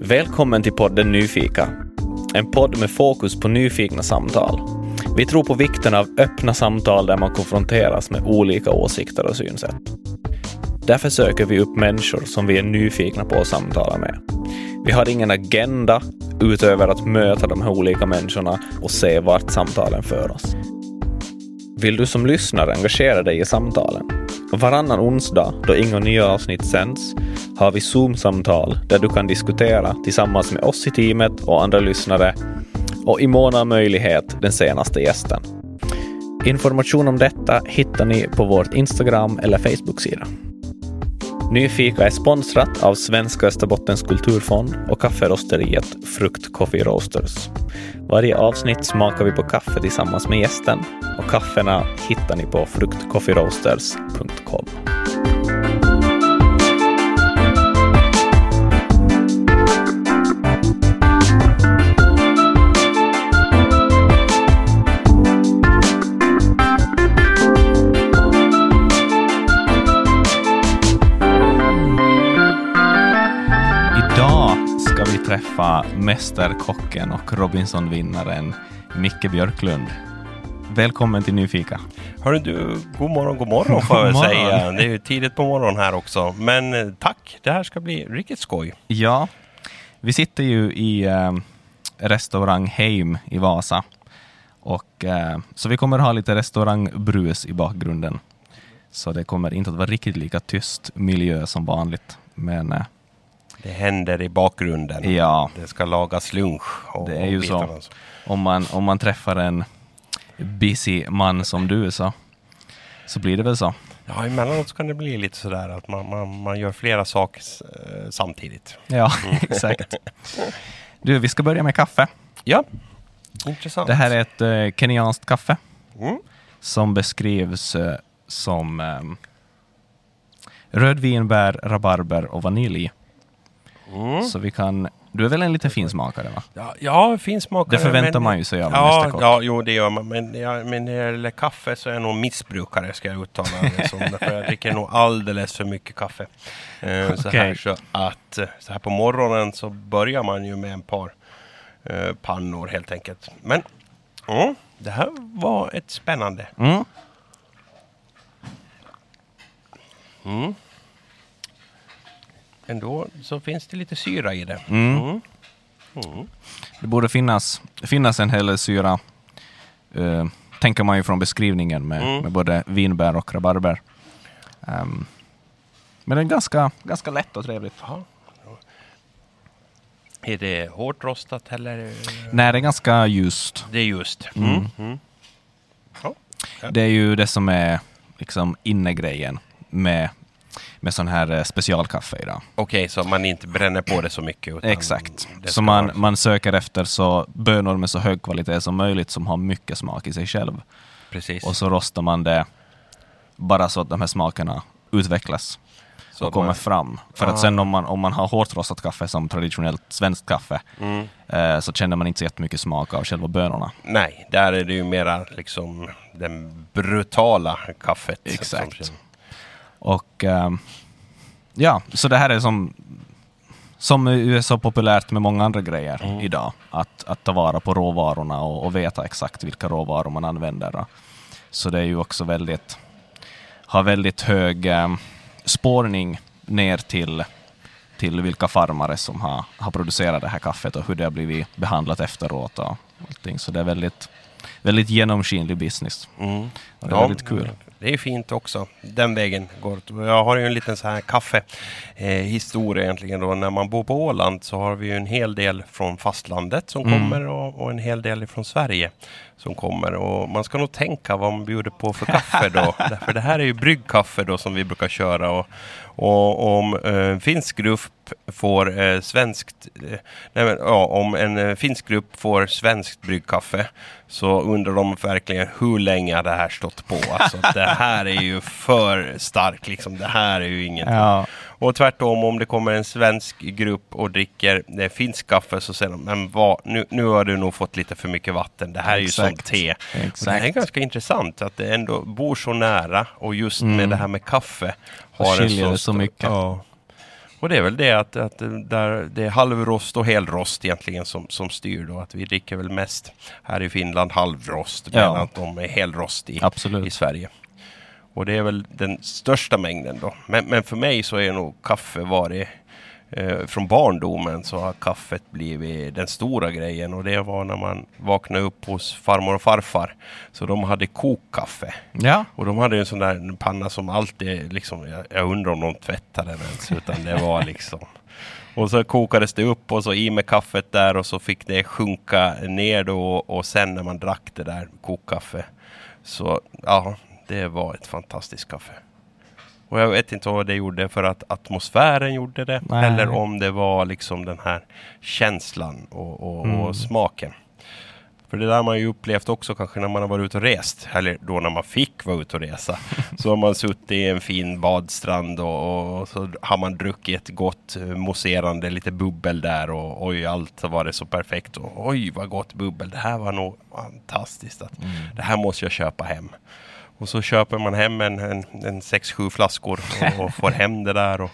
Välkommen till podden Nyfika. En podd med fokus på nyfikna samtal. Vi tror på vikten av öppna samtal där man konfronteras med olika åsikter och synsätt. Därför söker vi upp människor som vi är nyfikna på att samtala med. Vi har ingen agenda utöver att möta de här olika människorna och se vart samtalen för oss. Vill du som lyssnare engagera dig i samtalen? Varannan onsdag, då inga nya avsnitt sänds, har vi Zoom-samtal där du kan diskutera tillsammans med oss i teamet och andra lyssnare och i mån av möjlighet den senaste gästen. Information om detta hittar ni på vårt Instagram eller Facebook-sida. Nyfika är sponsrat av Svenska Österbottens kulturfond och kafferosteriet Frukt Coffee Roasters. Varje avsnitt smakar vi på kaffe tillsammans med gästen och kaffena hittar ni på fruktcoffeeroasters.com. träffa Mästerkocken och Robinson-vinnaren Micke Björklund. Välkommen till Nyfika. Hörru du, god morgon, god morgon får jag säga. Det är ju tidigt på morgonen här också. Men eh, tack, det här ska bli riktigt skoj. Ja, vi sitter ju i eh, restaurang Heim i Vasa. Och, eh, så vi kommer ha lite restaurangbrus i bakgrunden. Så det kommer inte att vara riktigt lika tyst miljö som vanligt. Men eh, Det händer i bakgrunden. ja, Det ska lagas lunch. Och, Det är ju så. om man, om man träffar en busy man som du så, så blir det väl så. Ja, emellanåt kan det bli lite sådär att man, man, man gör flera saker eh, samtidigt. Ja, exakt. Du, vi ska börja med kaffe. Ja, intressant. Det här är ett eh, kenyanskt kaffe Mm. som beskrivs eh, som eh, rödvinbär, rabarber och vanilj. Mm. Så vi kan... Du är väl en liten finsmakare va? Ja, ja finsmakare. Det förväntar men- man ju sig av ja, mästerkock. ja, jo det gör man. Men, ja, men när det gäller kaffe så är jag nog missbrukare ska jag uttala det som. Jag dricker nog alldeles för mycket kaffe. Eh, så, Okej. här, så att eh, så här på morgonen så börjar man ju med en par eh, pannor helt enkelt. Men mm, det här var ett spännande. Mm. Mm. Ändå så finns det lite syra i det. Mm. Mm. Mm. Det borde finnas, finnas en hel del syra, eh, tänker man ju från beskrivningen med, Mm. med både vinbär och rabarber. Ehm, men det är ganska, ganska lätt och trevligt. Ja. Är det hårt rostat eller? Nej, det är ganska ljust. Det är just. Mm. Mm. Mm. Ja. Det är ju det som är liksom innegrejen med, med sån här eh, specialkaffe idag. Okej, så man inte bränner på det så mycket. Exakt. Så man, man söker efter så bönor med så hög kvalitet som möjligt som har mycket smak i sig själv. Precis. Och så rostar man det bara så att de här smakerna utvecklas så och kommer man- fram. För Ah. att sen om man, om man har hårt rostat kaffe som traditionellt svenskt kaffe Mm. eh, så känner man inte så jättemycket smak av själva bönorna. Nej, där är det ju mera liksom den brutala kaffet. Exakt. som- Och ehm, ja, så det här är som, som är så populärt med många andra grejer Mm. idag. Att, att ta vara på råvarorna och, och veta exakt vilka råvaror man använder. Så det är ju också väldigt, har väldigt hög ehm, spårning ner till, till vilka farmare som har, har producerat det här kaffet och hur det har blivit behandlat efteråt och allting. Så det är väldigt, väldigt genomskinlig business. Mm. Det är väldigt kul. Det är fint också. Den vägen går. Jag har ju en liten så här kaffe eh, egentligen då. När man bor på Åland så har vi ju en hel del från fastlandet som Mm. kommer och, och en hel del från Sverige som kommer. Och man ska nog tänka vad man bjuder på för kaffe då. Därför det här är ju bryggkaffe då som vi brukar köra. Och, och om eh, en finsk grupp får eh, svenskt, eh, nej men, ja, om en eh, finsk grupp får svenskt bryggkaffe så undrar de verkligen hur länge det här stått på. Alltså, det här är ju för starkt liksom. Det här är ju ingenting. Ja, Och tvärtom, om det kommer en svensk grupp och dricker eh, finsk kaffe så säger de, men vad, nu, nu har du nog fått lite för mycket vatten. Det här är ju som Exakt. te. Och det här är exakt. ganska intressant att det ändå bor så nära och just Mm. med det här med kaffe har en så stor- mycket. Ja. Och det är väl det att, att där det är halvrost och helrost egentligen som, som styr då. Att vi dricker väl mest här i Finland halvrost Ja. medan att de är helrost i, Absolut. i Sverige. Och det är väl den största mängden då. Men, men för mig så är nog kaffe varit eh, från barndomen så har kaffet blivit den stora grejen och det var när man vaknade upp hos farmor och farfar. Så de hade kokkaffe. Ja. Och de hade en sån där panna som alltid liksom, jag, jag undrar om de tvättade den ens, utan det var liksom. Och så kokades det upp och så i med kaffet där och så fick det sjunka ner då och sen när man drack det där kokkaffe så ja, det var ett fantastiskt kaffe. Och jag vet inte vad det gjorde för att atmosfären gjorde det Nej. eller om det var liksom den här känslan och, och, Mm. och smaken. För det där har man ju upplevt också kanske när man har varit ute och rest. Eller då när man fick vara ute och resa. Så har man suttit i en fin badstrand och, och så har man druckit ett gott eh, mousserande, lite bubbel där och oj, allt var det så perfekt. Och, oj, vad gott bubbel. Det här var nog fantastiskt. Att, Det här måste jag köpa hem. Och så köper man hem en, en, en sex, sju flaskor och, och får hem det där. Och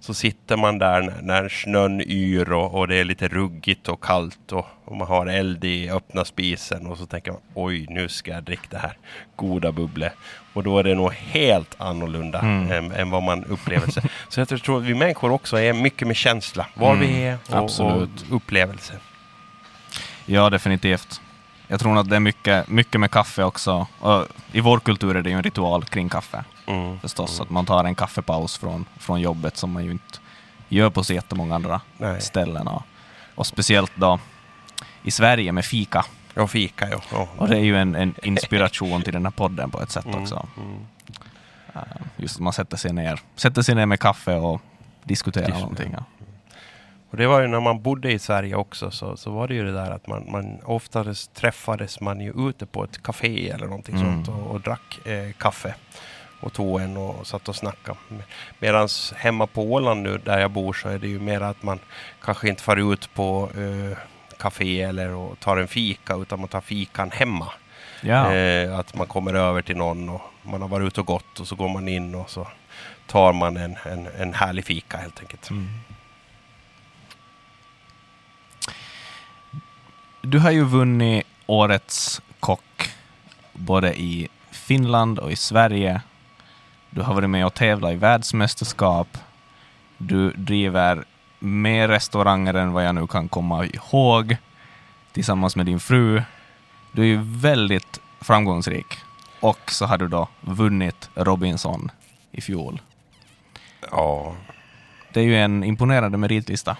så sitter man där när, när snön yr och, och det är lite ruggigt och kallt och, och man har eld i öppna spisen och så tänker man oj, nu ska jag dricka det här goda bubblet. Och då är det nog helt annorlunda Mm. än, än vad man upplever sig. Så jag tror att vi människor också är mycket med känsla, var Mm, vi är och, och upplevelse. Ja, definitivt. Jag tror att det är mycket, mycket med kaffe också. Och I vår kultur är det ju en ritual kring kaffe Mm. förstås. Att man tar en kaffepaus från, från jobbet som man ju inte gör på så jättemånga andra Nej. ställen. Och, och speciellt då i Sverige med fika. Och fika, ja. ja. Och det är ju en, en inspiration till den här podden på ett sätt Mm, också. mm. Just att man sätter sig ner, sätter sig ner med kaffe och diskuterar Diskuterar. någonting. Ja. Och det var ju när man bodde i Sverige också så, så var det ju det där att man, man oftast träffades man ju ute på ett café eller någonting Mm. sånt och, och drack eh, kaffe och tog en och satt och snackade. Medan hemma på Åland nu där jag bor så är det ju mer att man kanske inte far ut på eh, café eller och tar en fika utan man tar fikan hemma. Ja. Eh, att man kommer över till någon och man har varit ute och gått och så går man in och så tar man en, en, en härlig fika helt enkelt. Mm. Du har ju vunnit Årets kock både i Finland och i Sverige. Du har varit med och tävlat i världsmästerskap. Du driver mer restauranger än vad jag nu kan komma ihåg tillsammans med din fru. Du är ju väldigt framgångsrik. Och så har du då vunnit Robinson i fjol. Ja, Det är ju en imponerande meritlista.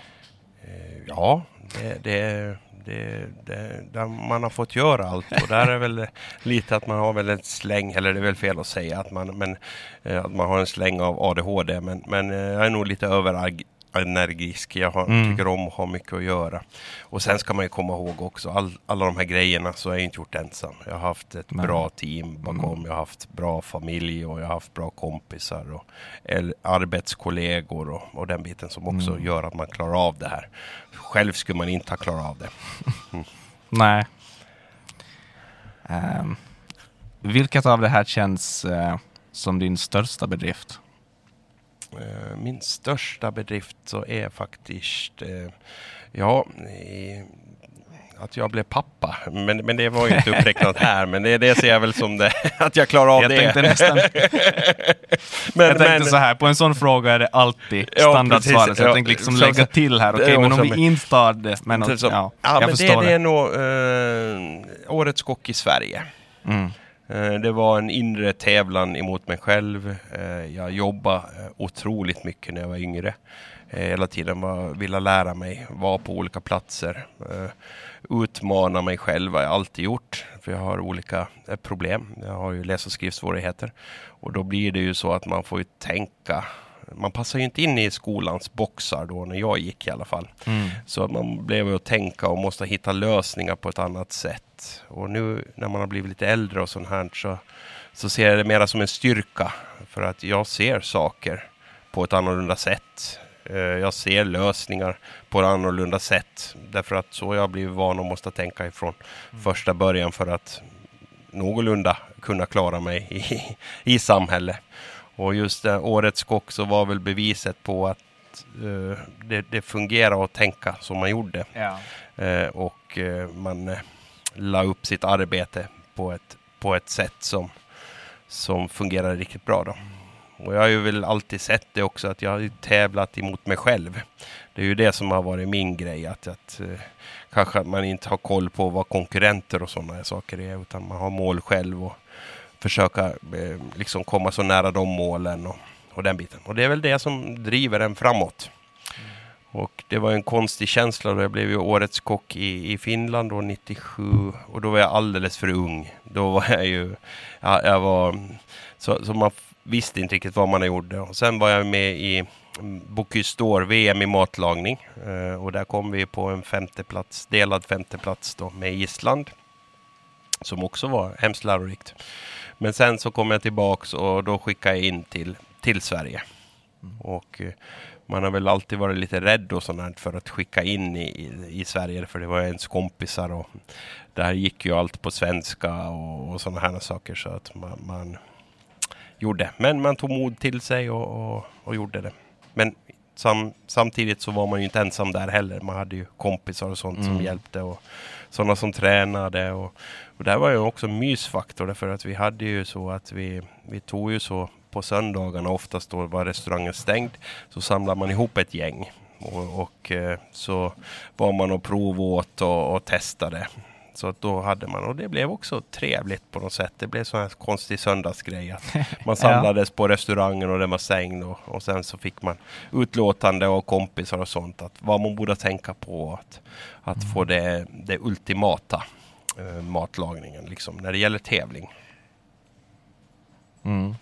Eh, Ja, det, det, det, det, där man har fått göra allt. Och där är väl lite att man har väl en släng, eller det är väl fel att säga att man, men, eh, att man har en släng av ADHD, men, men eh, jag är nog lite överag överenergisk. Jag har, Mm. tycker om att ha mycket att göra. Och sen ska man ju komma ihåg också, all, alla de här grejerna så har jag inte gjort ensam. Jag har haft ett Nej. bra team bakom, jag har haft bra familj och jag har haft bra kompisar och arbetskollegor och, och den biten som också Mm. gör att man klarar av det här. Själv skulle man inte ha klarat av det. Nej. Ehm, vilket av det här känns eh, som din största bedrift? Eh, Min största bedrift så är faktiskt, eh, ja, att jag blev pappa. Men, men det var ju inte uppräknat här, men det, det ser jag väl som det, att jag klarar av jag det. tänkte nästan, men, jag tänkte men- så här, på en sån fråga är det alltid Ja, standardsvaret. precis. så jag Ja, tänkte liksom så- lägga till här, okej, är men om vi inte tar det, men är som- ja, ja, jag men förstår det det. är nog eh, Årets kock i Sverige. Mm. Eh, det var en inre tävlan emot mig själv. Eh, jag jobbade eh, otroligt mycket när jag var yngre. Hela tiden var, ville lära mig, vara på olika platser. Utmana mig själv har jag alltid gjort. För jag har olika problem. Jag har ju läs och skrivsvårigheter. Och då blir det ju så att man får ju tänka. Man passar ju inte in i skolans boxar då när jag gick i alla fall. Mm. Så man blev att tänka och måste hitta lösningar på ett annat sätt. Och nu när man har blivit lite äldre och sånt här så, så ser jag det mera som en styrka. För att jag ser saker på ett annorlunda sätt. Eh, Jag ser lösningar på ett annorlunda sätt. Därför att så har jag blivit van och måste tänka ifrån första början för att någorlunda kunna klara mig i, i samhället. Och just det, årets kock så var väl beviset på att eh, det, det fungerar att tänka som man gjorde. Ja. Eh, och eh, man eh, la upp sitt arbete på ett, på ett sätt som, som fungerar riktigt bra. Då. Och jag har ju väl alltid sett det också att jag har tävlat emot mig själv. Det är ju det som har varit min grej. Att, att eh, kanske att man inte har koll på vad konkurrenter och sådana saker är. Utan man har mål själv och försöka eh, liksom komma så nära de målen och, och den biten. Och det är väl det som driver en framåt. Och det var en konstig känsla då jag blev ju årets kock i, i Finland då 97 och då var jag alldeles för ung. Då var jag ju, ja, jag var, så, så man visste inte riktigt vad man gjorde. Och sen var jag med i mm, Bocuse d'Or, VM i matlagning. Eh, och där kom vi på en femteplats, delad femteplats då med Island. Som också var hemskt lärorikt. Men sen så kom jag tillbaks och då skickade jag in till, till Sverige. Och eh, man har väl alltid varit lite rädd och sånt för att skicka in i, i, i Sverige för det var ens kompisar och där gick ju allt på svenska och, och sådana här saker så att man, man, gjorde. Men man tog mod till sig och, och, och gjorde det. Men sam, samtidigt så var man ju inte ensam där heller. Man hade ju kompisar och sånt mm. som hjälpte och sådana som tränade och, och där var ju också mysfaktor därför att vi hade ju så att vi, vi tog ju så på söndagarna, oftast då var restaurangen stängd, så samlade man ihop ett gäng. Och, och eh, så var man och provåt och, och testade. Så att då hade man, och det blev också trevligt på något sätt. Det blev sån här konstig söndagsgrej. Att man samlades ja. på restaurangen och den var stängd och, och sen så fick man utlåtande och kompisar och sånt. Att vad man borde tänka på att, att mm. få det, det ultimata eh, matlagningen liksom när det gäller tävling. Mm.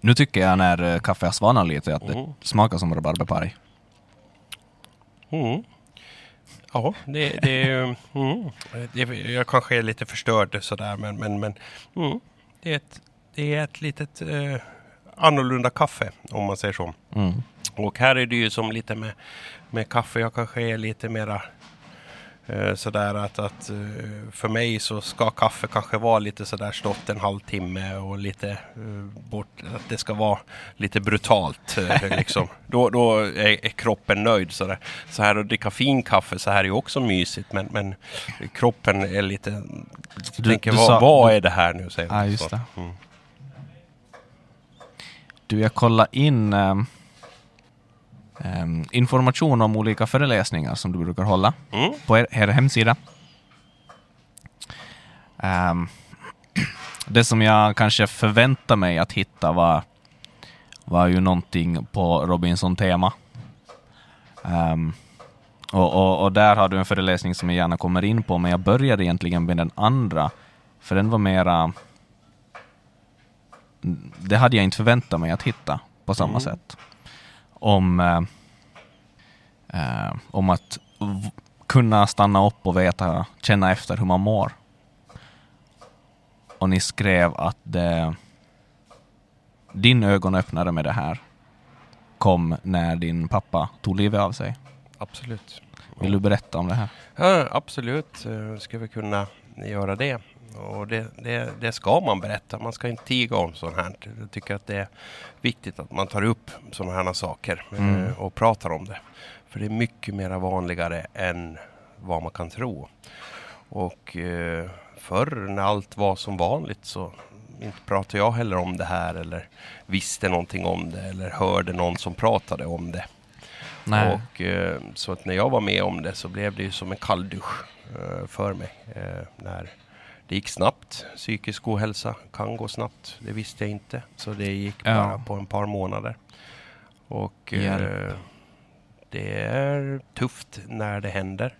Nu tycker jag när eh, kaffe har svalnat lite att mm. det smakar som rabarberpaj. Mm. Ja, det, det, mm, det, jag kanske är lite förstörd sådär men, men, men mm, det, är ett, det är ett litet eh, annorlunda kaffe om man säger så. Mm. Och här är det ju som lite med, med kaffe, jag kanske är lite mera sådär att, att eh, för mig så ska kaffe kanske vara lite sådär stått en halvtimme och lite eh, bort, att det ska vara lite brutalt liksom. då, då är, är, kroppen nöjd sådär. Så här att dricka fin kaffe så här är ju också mysigt men, men kroppen är lite, du, tänker du vad, sa, vad är det här nu? Säger ja, just. Mm. Du, jag kollade in um um, information om olika föreläsningar som du brukar hålla mm. på er, er hemsida. Um, det som jag kanske förväntar mig att hitta var, var ju någonting på Robinson-tema. Um, och, och, och, där har du en föreläsning som jag gärna kommer in på, men jag började egentligen med den andra, för den var mera... Det hade jag inte förväntat mig att hitta på samma mm. sätt om, eh, eh, om att kunna stanna upp och veta, känna efter hur man mår. Och ni skrev att det, din ögonöppnare med det här kom när din pappa tog livet av sig. Absolut. Vill du berätta om det här? Ja, absolut, uh, ska vi kunna göra det. Och det, det, det, ska man berätta. Man ska inte tiga om sånt här. Jag tycker att det är viktigt att man tar upp sådana här saker mm. Eh, och pratar om det. För det är mycket mer vanligare än vad man kan tro. Och eh, förr när allt var som vanligt så inte pratade jag heller om det här eller visste någonting om det eller hörde någon som pratade om det. Nej. Och, eh, så att när jag var med om det så blev det ju som en kalldusch eh, för mig. När det gick snabbt. Psykisk ohälsa kan gå snabbt. Det visste jag inte. Så det gick ja. bara på en par månader. Och eh, det är tufft när det händer.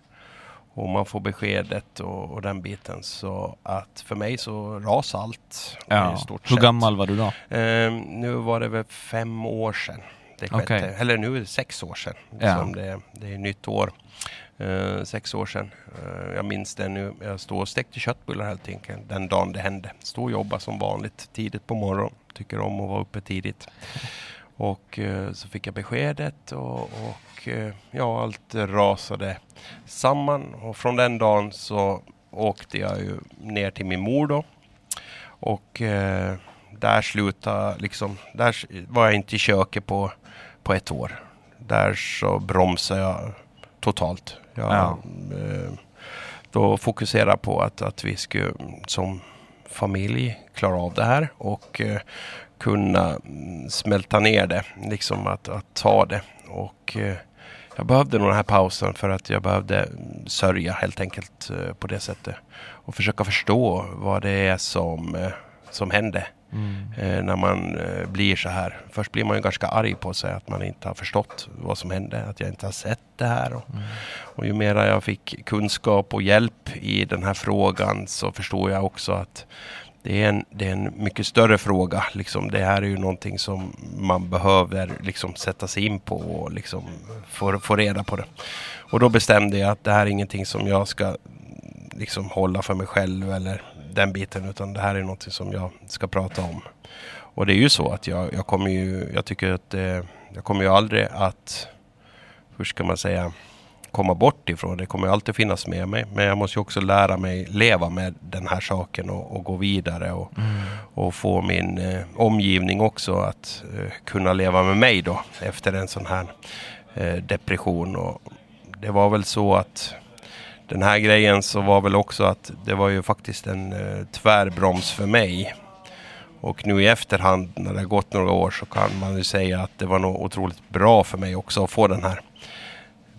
Och man får beskedet och, och, den biten. Så att för mig så ras allt. Ja. Hur gammal var du då? Eh, nu var det väl fem år sedan. Det skedde. Okay. Eller nu är det sex år sedan. Ja. Som det, det är nytt år eh, sex år sedan. Eh, jag minns det nu. Jag stod och stekte köttbullar helt enkelt den dagen det hände. Stod och jobbade som vanligt tidigt på morgonen. Tycker om att vara uppe tidigt. Och eh, så fick jag beskedet och, och eh, ja, allt rasade samman. Och från den dagen så åkte jag ju ner till min mor då. Och eh, där slutade liksom, där var jag inte i köket på, på ett år. Där så bromsade jag totalt. Jag, ja. eh, då fokuserade på att, att vi skulle som familj klara av det här och eh, kunna smälta ner det, liksom att, att ta det. Och eh, jag behövde nog den här pausen för att jag behövde sörja helt enkelt på det sättet. Och försöka förstå vad det är som, som hände. Mm. Eh, när man eh, blir så här. Först blir man ju ganska arg på sig att man inte har förstått vad som hände, att jag inte har sett det här. Och, mm. och ju mer jag fick kunskap och hjälp i den här frågan så förstår jag också att det är, en, det är en mycket större fråga. Liksom. Det här är ju någonting som man behöver liksom, sätta sig in på och liksom, få, få reda på det. Och då bestämde jag att det här är ingenting som jag ska liksom, hålla för mig själv eller den biten utan det här är någonting som jag ska prata om. Och det är ju så att jag, jag kommer ju, jag tycker att eh, jag kommer ju aldrig att, hur ska man säga, komma bort ifrån. Det kommer alltid finnas med mig. Men jag måste också lära mig leva med den här saken och, och gå vidare och, mm. och få min eh, omgivning också att eh, kunna leva med mig då efter en sån här eh, depression. Och det var väl så att den här grejen så var väl också att det var ju faktiskt en eh, tvärbroms för mig. Och nu i efterhand när det har gått några år så kan man ju säga att det var nog otroligt bra för mig också att få den här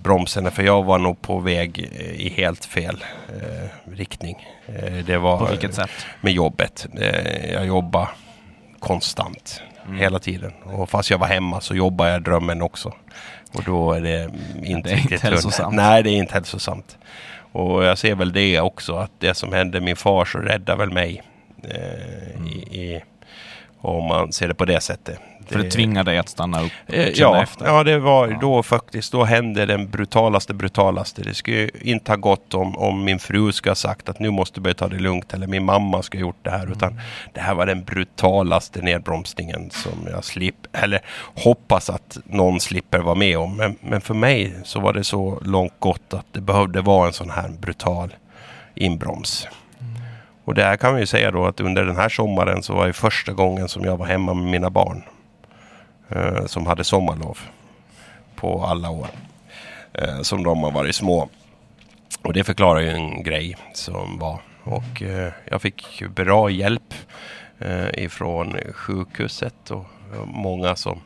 bromsen. För jag var nog på väg eh, i helt fel eh, riktning. Eh, det var, på vilket sätt? Med jobbet. Eh, jag jobbade konstant. Mm. Hela tiden. Och fast jag var hemma så jobbade jag drömmen också. Och då är det inte det är inte hälsosamt. Nej, det är inte hälsosamt. Och jag ser väl det också, att det som hände min far så räddade väl mig. Eh, mm. i, i, om man ser det på det sättet. För det tvingar dig att stanna upp och eh, ja, efter? Ja, det var ja. då faktiskt, då hände den brutalaste brutalaste. Det skulle inte ha gått om, om min fru skulle ha sagt att nu måste du börja ta det lugnt eller min mamma skulle ha gjort det här. Mm. Utan det här var den brutalaste nedbromsningen som jag slipper, eller hoppas att någon slipper vara med om. Men, men för mig så var det så långt gått att det behövde vara en sån här brutal inbroms. Mm. Och det här kan vi ju säga då att under den här sommaren så var det första gången som jag var hemma med mina barn eh, som hade sommarlov på alla år eh, som de har varit små. Och det förklarar ju en grej som var. Och eh, jag fick bra hjälp eh, ifrån sjukhuset och många som,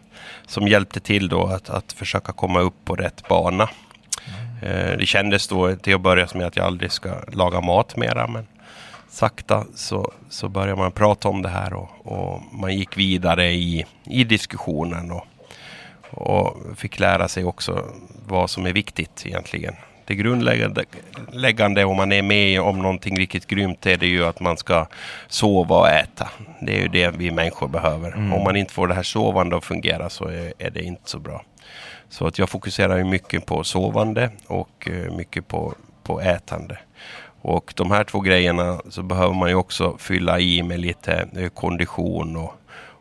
som hjälpte till då att, att försöka komma upp på rätt bana. Eh, det kändes då till att börja med att jag aldrig ska laga mat mera. Men sakta så, så började man prata om det här och, och man gick vidare i, i diskussionen och, och fick lära sig också vad som är viktigt egentligen. Det grundläggande om man är med om någonting riktigt grymt är det ju att man ska sova och äta. Det är ju det vi människor behöver. Mm. Om man inte får det här sovande att fungera så är, är det inte så bra. Så att jag fokuserar mycket på sovande och eh, mycket på, på ätande. Och de här två grejerna så behöver man ju också fylla i med lite eh, kondition och,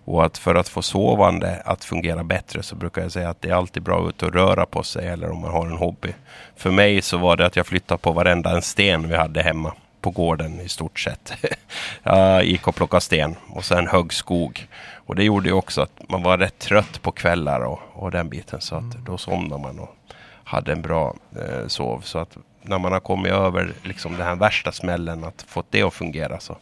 och att för att få sovande att fungera bättre så brukar jag säga att det är alltid bra ut att röra på sig eller om man har en hobby. För mig så var det att jag flyttade på varenda en sten vi hade hemma på gården i stort sett. jag gick och plockade sten och sen högg skog. Och det gjorde ju också att man var rätt trött på kvällar och, och den biten så att mm. då somnade man och hade en bra eh, sov. Så att när man har kommit över liksom den här värsta smällen, att få det att fungera så,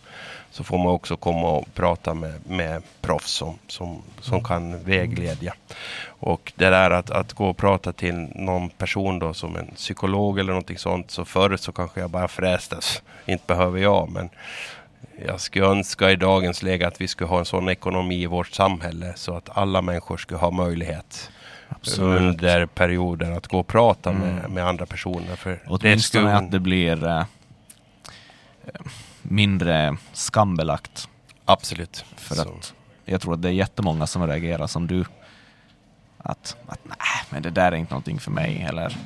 så får man också komma och prata med, med proffs som, som, som mm. kan vägleda. Och det där att, att gå och prata till någon person då som en psykolog eller någonting sånt. Så förut så kanske jag bara frästes. Inte behöver jag men jag skulle önska i dagens läge att vi skulle ha en sån ekonomi i vårt samhälle så att alla människor skulle ha möjlighet Absolut. under perioder att gå och prata mm. med, med andra personer. För Åtminstone det att det blir äh, mindre skambelagt. Absolut. För Så. att jag tror att det är jättemånga som reagerar som du. Att, att nej, men det där är inte någonting för mig. Eller,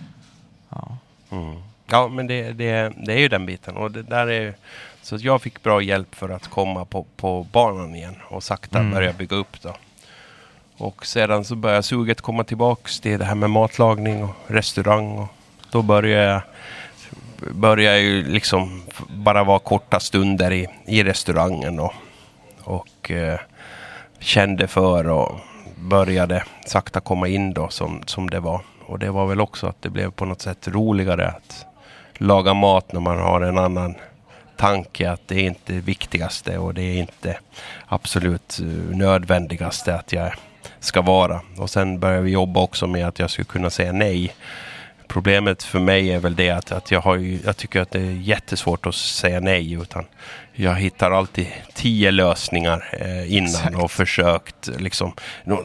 ja. Mm. ja, men det, det, det är ju den biten. Och det där är, så jag fick bra hjälp för att komma på, på banan igen och sakta mm. börja bygga upp. Då. Och sedan så började suget komma tillbaks till det här med matlagning och restaurang. Och då började jag, började jag ju liksom bara vara korta stunder i, i restaurangen. Och, och eh, kände för och började sakta komma in då som, som det var. Och det var väl också att det blev på något sätt roligare att laga mat när man har en annan tanke att det är inte det viktigaste och det är inte absolut eh, nödvändigaste att jag ska vara. Och sen började vi jobba också med att jag skulle kunna säga nej. Problemet för mig är väl det att, att jag, har ju, jag tycker att det är jättesvårt att säga nej. Utan jag hittar alltid tio lösningar eh, innan Exakt. och försökt liksom.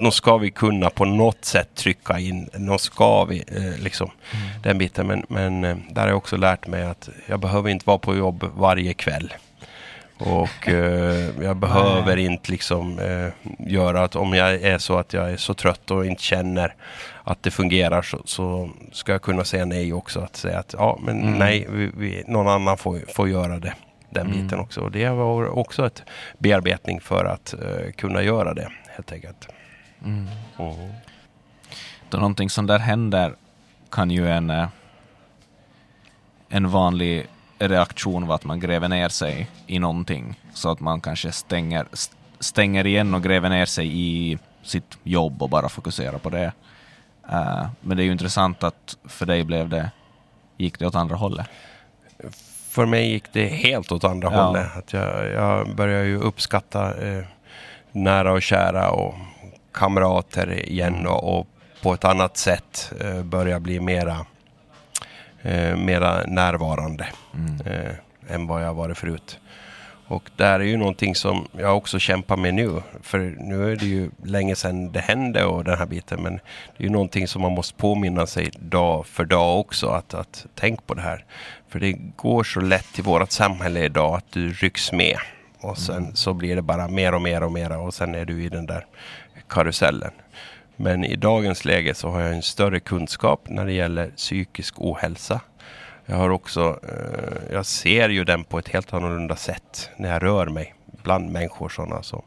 Nu ska vi kunna på något sätt trycka in. Nu ska vi eh, liksom mm. den biten. Men, men eh, där har jag också lärt mig att jag behöver inte vara på jobb varje kväll. Och eh, jag behöver inte liksom eh, göra att om jag är så att jag är så trött och inte känner att det fungerar så, så ska jag kunna säga nej också. Att säga att ja, men mm. nej, vi, vi, någon annan får, får göra det. Den mm. biten också. Och det var också ett bearbetning för att uh, kunna göra det helt enkelt. Mm. Mm. Då någonting sånt där händer kan ju en, eh, en vanlig reaktion vara att man gräver ner sig i någonting så att man kanske stänger, stänger igen och gräver ner sig i sitt jobb och bara fokuserar på det. Uh, men det är ju intressant att för dig blev det, gick det åt andra hållet. För mig gick det helt åt andra ja. hållet. Att jag, jag började ju uppskatta eh, nära och kära och kamrater igen och, och, på ett annat sätt eh, börja bli mera, eh, mera närvarande mm. eh, än vad jag varit förut. Och det är ju någonting som jag också kämpar med nu. För nu är det ju länge sedan det hände och den här biten. Men det är ju någonting som man måste påminna sig dag för dag också. Att, att tänk på det här. För det går så lätt i vårt samhälle idag att du rycks med. Och sen mm. så blir det bara mer och mer och mer och sen är du i den där karusellen. Men i dagens läge så har jag en större kunskap när det gäller psykisk ohälsa. Jag har också, eh, jag ser ju den på ett helt annorlunda sätt när jag rör mig bland människor sådana som,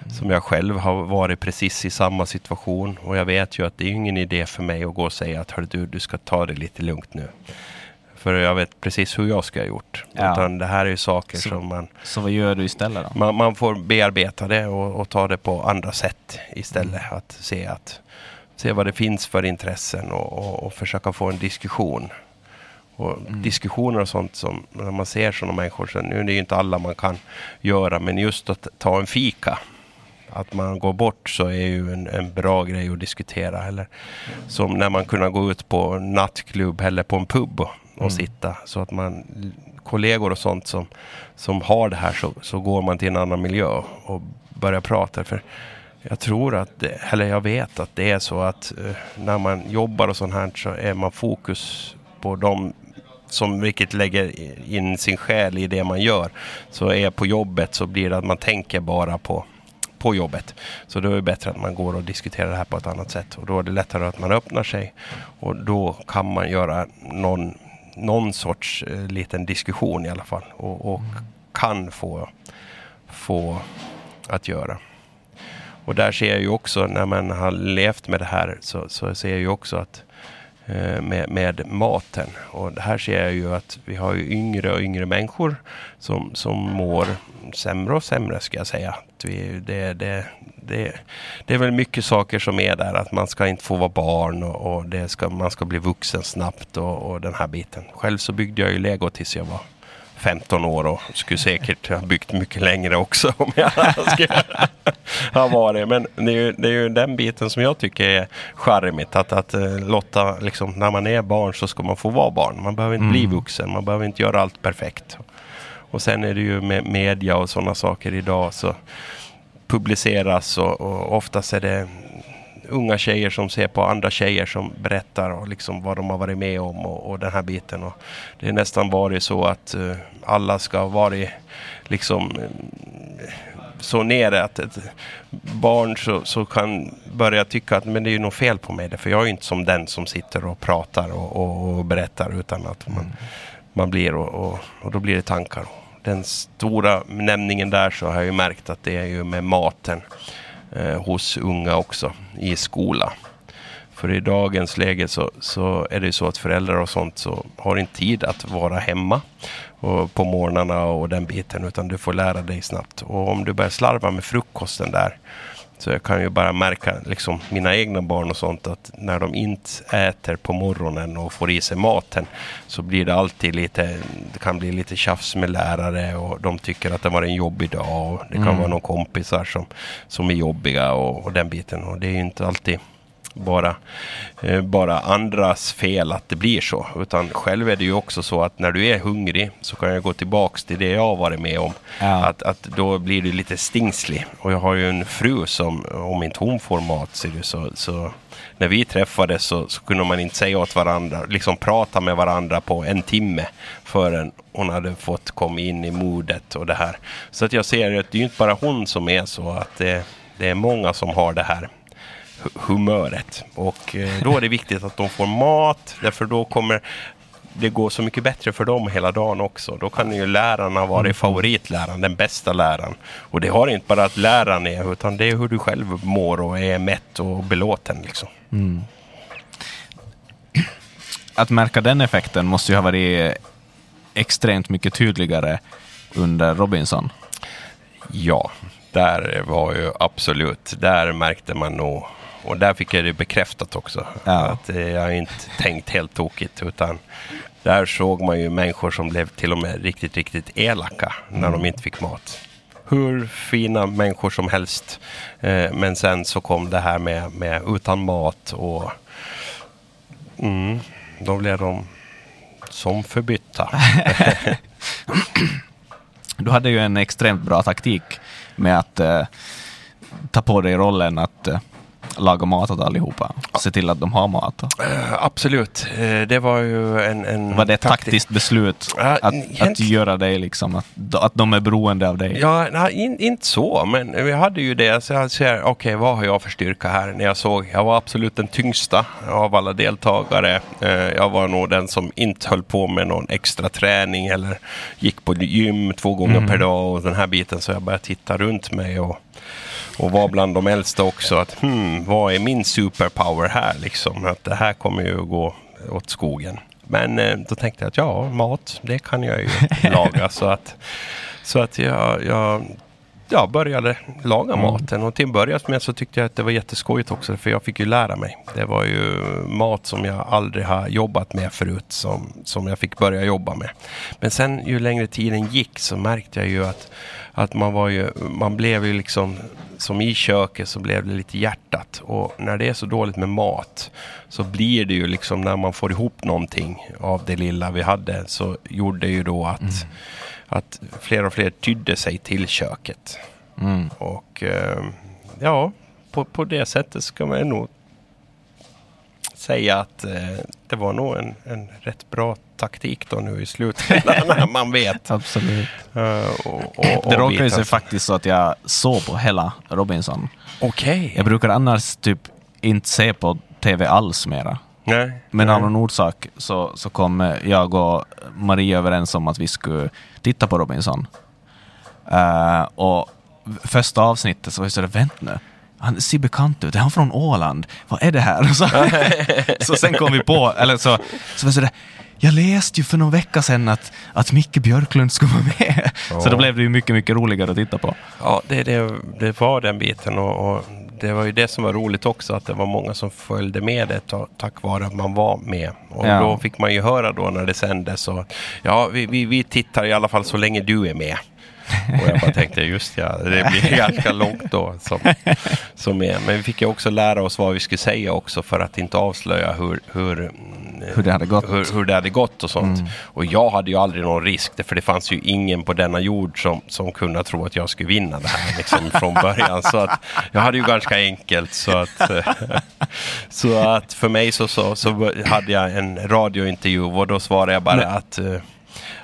mm. som jag själv har varit precis i samma situation. Och jag vet ju att det är ingen idé för mig att gå och säga att du, du ska ta det lite lugnt nu. För jag vet precis hur jag ska ha gjort. Ja. Utan det här är ju saker så, som man... Så vad gör du istället då? Man, man får bearbeta det och, och, ta det på andra sätt istället. Mm. Att se, att se vad det finns för intressen och, och, och försöka få en diskussion. Och mm. Diskussioner och sånt som när man ser sådana människor. Så nu är det ju inte alla man kan göra. Men just att ta en fika att man går bort så är ju en, en bra grej att diskutera. Eller som när man kunde gå ut på nattklubb eller på en pub och, och mm. sitta. Så att man, kollegor och sånt som, som har det här så, så går man till en annan miljö och börjar prata. För jag tror att, eller jag vet att det är så att uh, när man jobbar och sånt här så är man fokus på de som riktigt lägger in sin själ i det man gör. Så är på jobbet så blir det att man tänker bara på på jobbet. Så då är det bättre att man går och diskuterar det här på ett annat sätt. Och då är det lättare att man öppnar sig. Och då kan man göra någon, någon sorts eh, liten diskussion i alla fall. Och, och kan få, få att göra. Och där ser jag ju också när man har levt med det här så, så ser jag ju också att Eh, med, med maten. Och här ser jag ju att vi har ju yngre och yngre människor som, som mår sämre och sämre ska jag säga. Vi, det, det, det, det är väl mycket saker som är där att man ska inte få vara barn och, och det ska, man ska bli vuxen snabbt och, och den här biten. Själv så byggde jag ju lego tills jag var 15 år och skulle säkert ha byggt mycket längre också om jag skulle ha varit. Men det är, ju, det är ju den biten som jag tycker är charmigt. Att, att eh, låta, liksom, när man är barn så ska man få vara barn. Man behöver inte mm. bli vuxen, man behöver inte göra allt perfekt. Och sen är det ju med media och sådana saker idag så publiceras och, och oftast är det unga tjejer som ser på andra tjejer som berättar och liksom vad de har varit med om och, och den här biten. Och det är nästan varit så att uh, alla ska varit liksom uh, så nere att ett barn så, så kan börja tycka att men det är ju något fel på mig. För jag är ju inte som den som sitter och pratar och, och, och berättar utan att man, mm. man blir och, och, och då blir det tankar. Den stora nämningen där så har jag ju märkt att det är ju med maten eh, hos unga också i skola. För i dagens läge så, så är det så att föräldrar och sånt så har inte tid att vara hemma och på morgnarna och den biten utan du får lära dig snabbt. Och om du börjar slarva med frukosten där så jag kan ju bara märka liksom, mina egna barn och sånt att när de inte äter på morgonen och får i sig maten så blir det alltid lite, det kan bli lite tjafs med lärare och de tycker att det var en jobbig dag och det kan Mm. vara några kompisar som, som är jobbiga och, och den biten och det är ju inte alltid bara, eh, bara andras fel att det blir så. Utan själv är det ju också så att när du är hungrig så kan jag gå tillbaks till det jag har varit med om. Ja. Att, att då blir du lite stingslig. Och jag har ju en fru som, om inte hon får mat ser du, så, så när vi träffades så, så kunde man inte säga åt varandra, liksom prata med varandra på en timme förrän hon hade fått komma in i modet och det här. Så att jag ser att det är inte bara hon som är så, att det, det är många som har det här humöret. Och eh, då är det viktigt att de får mat, därför då kommer det gå så mycket bättre för dem hela dagen också. Då kan ju lärarna vara favoritläraren, den bästa läraren. Och det har inte bara att läraren är, utan det är hur du själv mår och är mätt och belåten. Liksom. Att märka den effekten måste ju ha varit extremt mycket tydligare under Robinson. Ja, där var ju absolut, där märkte man nog och där fick jag det bekräftat också. Ja. Att eh, jag inte tänkt helt tokigt utan där såg man ju människor som blev till och med riktigt, riktigt elaka när de inte fick mat. Hur fina människor som helst. Eh, men sen så kom det här med, med utan mat och mm, då blev de som förbytta. Du hade ju en extremt bra taktik med att eh, ta på dig rollen att eh, laga mat åt allihopa. Se till att de har mat. Eh, absolut, eh, det var ju en... en Var det ett taktik- taktiskt beslut Ja, att, att göra dig liksom, att, att de är beroende av dig? Ja, nej, in, inte så, men vi hade ju det. Så jag ser, okej, vad har jag för styrka här? När jag såg, jag var absolut den tyngsta av alla deltagare. Eh, jag var nog den som inte höll på med någon extra träning eller gick på gym två gånger per dag och den här biten. Så jag började titta runt mig och, och var bland de äldsta också. Att, hmm, vad är min superpower här liksom? Att det här kommer ju att gå åt skogen. Men eh, då tänkte jag att ja, mat, det kan jag ju laga. så att, så att jag, jag, jag började laga maten och till en början med så tyckte jag att det var jätteskojigt också för jag fick ju lära mig. Det var ju mat som jag aldrig har jobbat med förut som, som jag fick börja jobba med. Men sen ju längre tiden gick så märkte jag ju att, att man var ju, man blev ju liksom som i köket så blev det lite hjärtat och när det är så dåligt med mat så blir det ju liksom när man får ihop någonting av det lilla vi hade så gjorde det ju då att att fler och fler tydde sig till köket. Mm. Och eh, ja, på, på det sättet ska man nog säga att eh, det var nog en, en rätt bra taktik då nu i slutändan när man vet. Absolut. Eh, och, och, Det och ju veta- sig faktiskt så att jag såg på hela Robinson. Okej. Jag brukar annars typ inte se på TV alls mera. Nej. Men av någon orsak så, så kom eh, jag och Maria överens om att vi skulle titta på Robinson. Eh, och första avsnittet så var jag sådär, vänta nu. Han ser bekant ut, är han från Åland? Vad är det här? Så, så sen kom vi på, eller så, så var jag sådär, jag läste ju för någon vecka sedan att, att Micke Björklund skulle vara med. Så Ja. då blev det ju mycket, mycket roligare att titta på. Ja, det, det, det var den biten och, och det var ju det som var roligt också att det var många som följde med det ta, tack vare att man var med. Och Ja. då fick man ju höra då när det sändes och ja, vi, vi, vi tittar i alla fall så länge du är med. Och jag bara tänkte just ja, det blir ganska långt då som, som är. Men vi fick ju också lära oss vad vi skulle säga också för att inte avslöja hur, hur, mm, Hur det hade gått. hur, hur det hade gått och sånt. Mm. Och jag hade ju aldrig någon risk, för det fanns ju ingen på denna jord som, som kunde tro att jag skulle vinna det här liksom, från början. Så att jag hade ju ganska enkelt. Så att, så att för mig så, så, så hade jag en radiointervju och då svarade jag bara Men- att eh,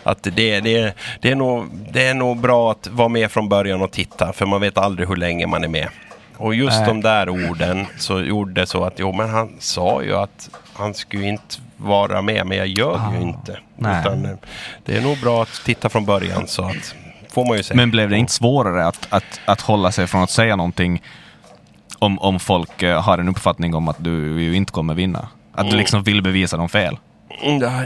att det, det, det, är nog, det är nog bra att vara med från början och titta, för man vet aldrig hur länge man är med. Och just Nej. de där orden så gjorde så att, jo men han sa ju att han skulle inte vara med, men jag ljög Ah, ju inte. nej. Utan eh, det är nog bra att titta från början så att, får man ju säga. Men blev det inte svårare att, att, att hålla sig från att säga någonting om, om folk eh, har en uppfattning om att du ju inte kommer vinna? Att du liksom vill bevisa dem fel?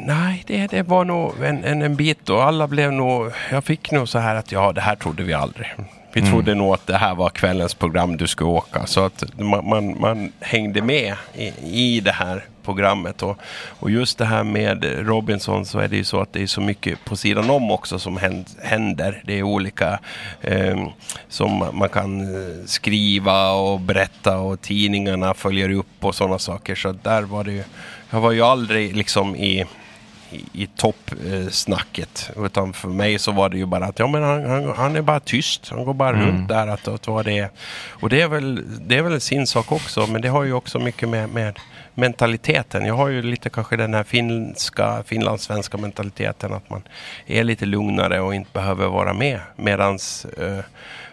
Nej, det, det var nog en, en, en bit och alla blev nog, jag fick nog så här att ja, det här trodde vi aldrig. Vi mm. trodde nog att det här var kvällens program du skulle åka. Så att man, man, man hängde med i, i det här programmet. Och, och just det här med Robinson så är det ju så att det är så mycket på sidan om också som händer. Det är olika eh, som man kan eh, skriva och berätta och tidningarna följer upp och sådana saker. Så där var det ju, jag var ju aldrig liksom i i, toppsnacket. Utan för mig så var det ju bara att ja, men han, han, han är bara tyst. Han går bara mm. runt där. Att, att vad det är. Och det är, väl, det är väl sin sak också. Men det har ju också mycket med, med mentaliteten. Jag har ju lite kanske den här finska, finlandssvenska mentaliteten. Att man är lite lugnare och inte behöver vara med. Medans eh,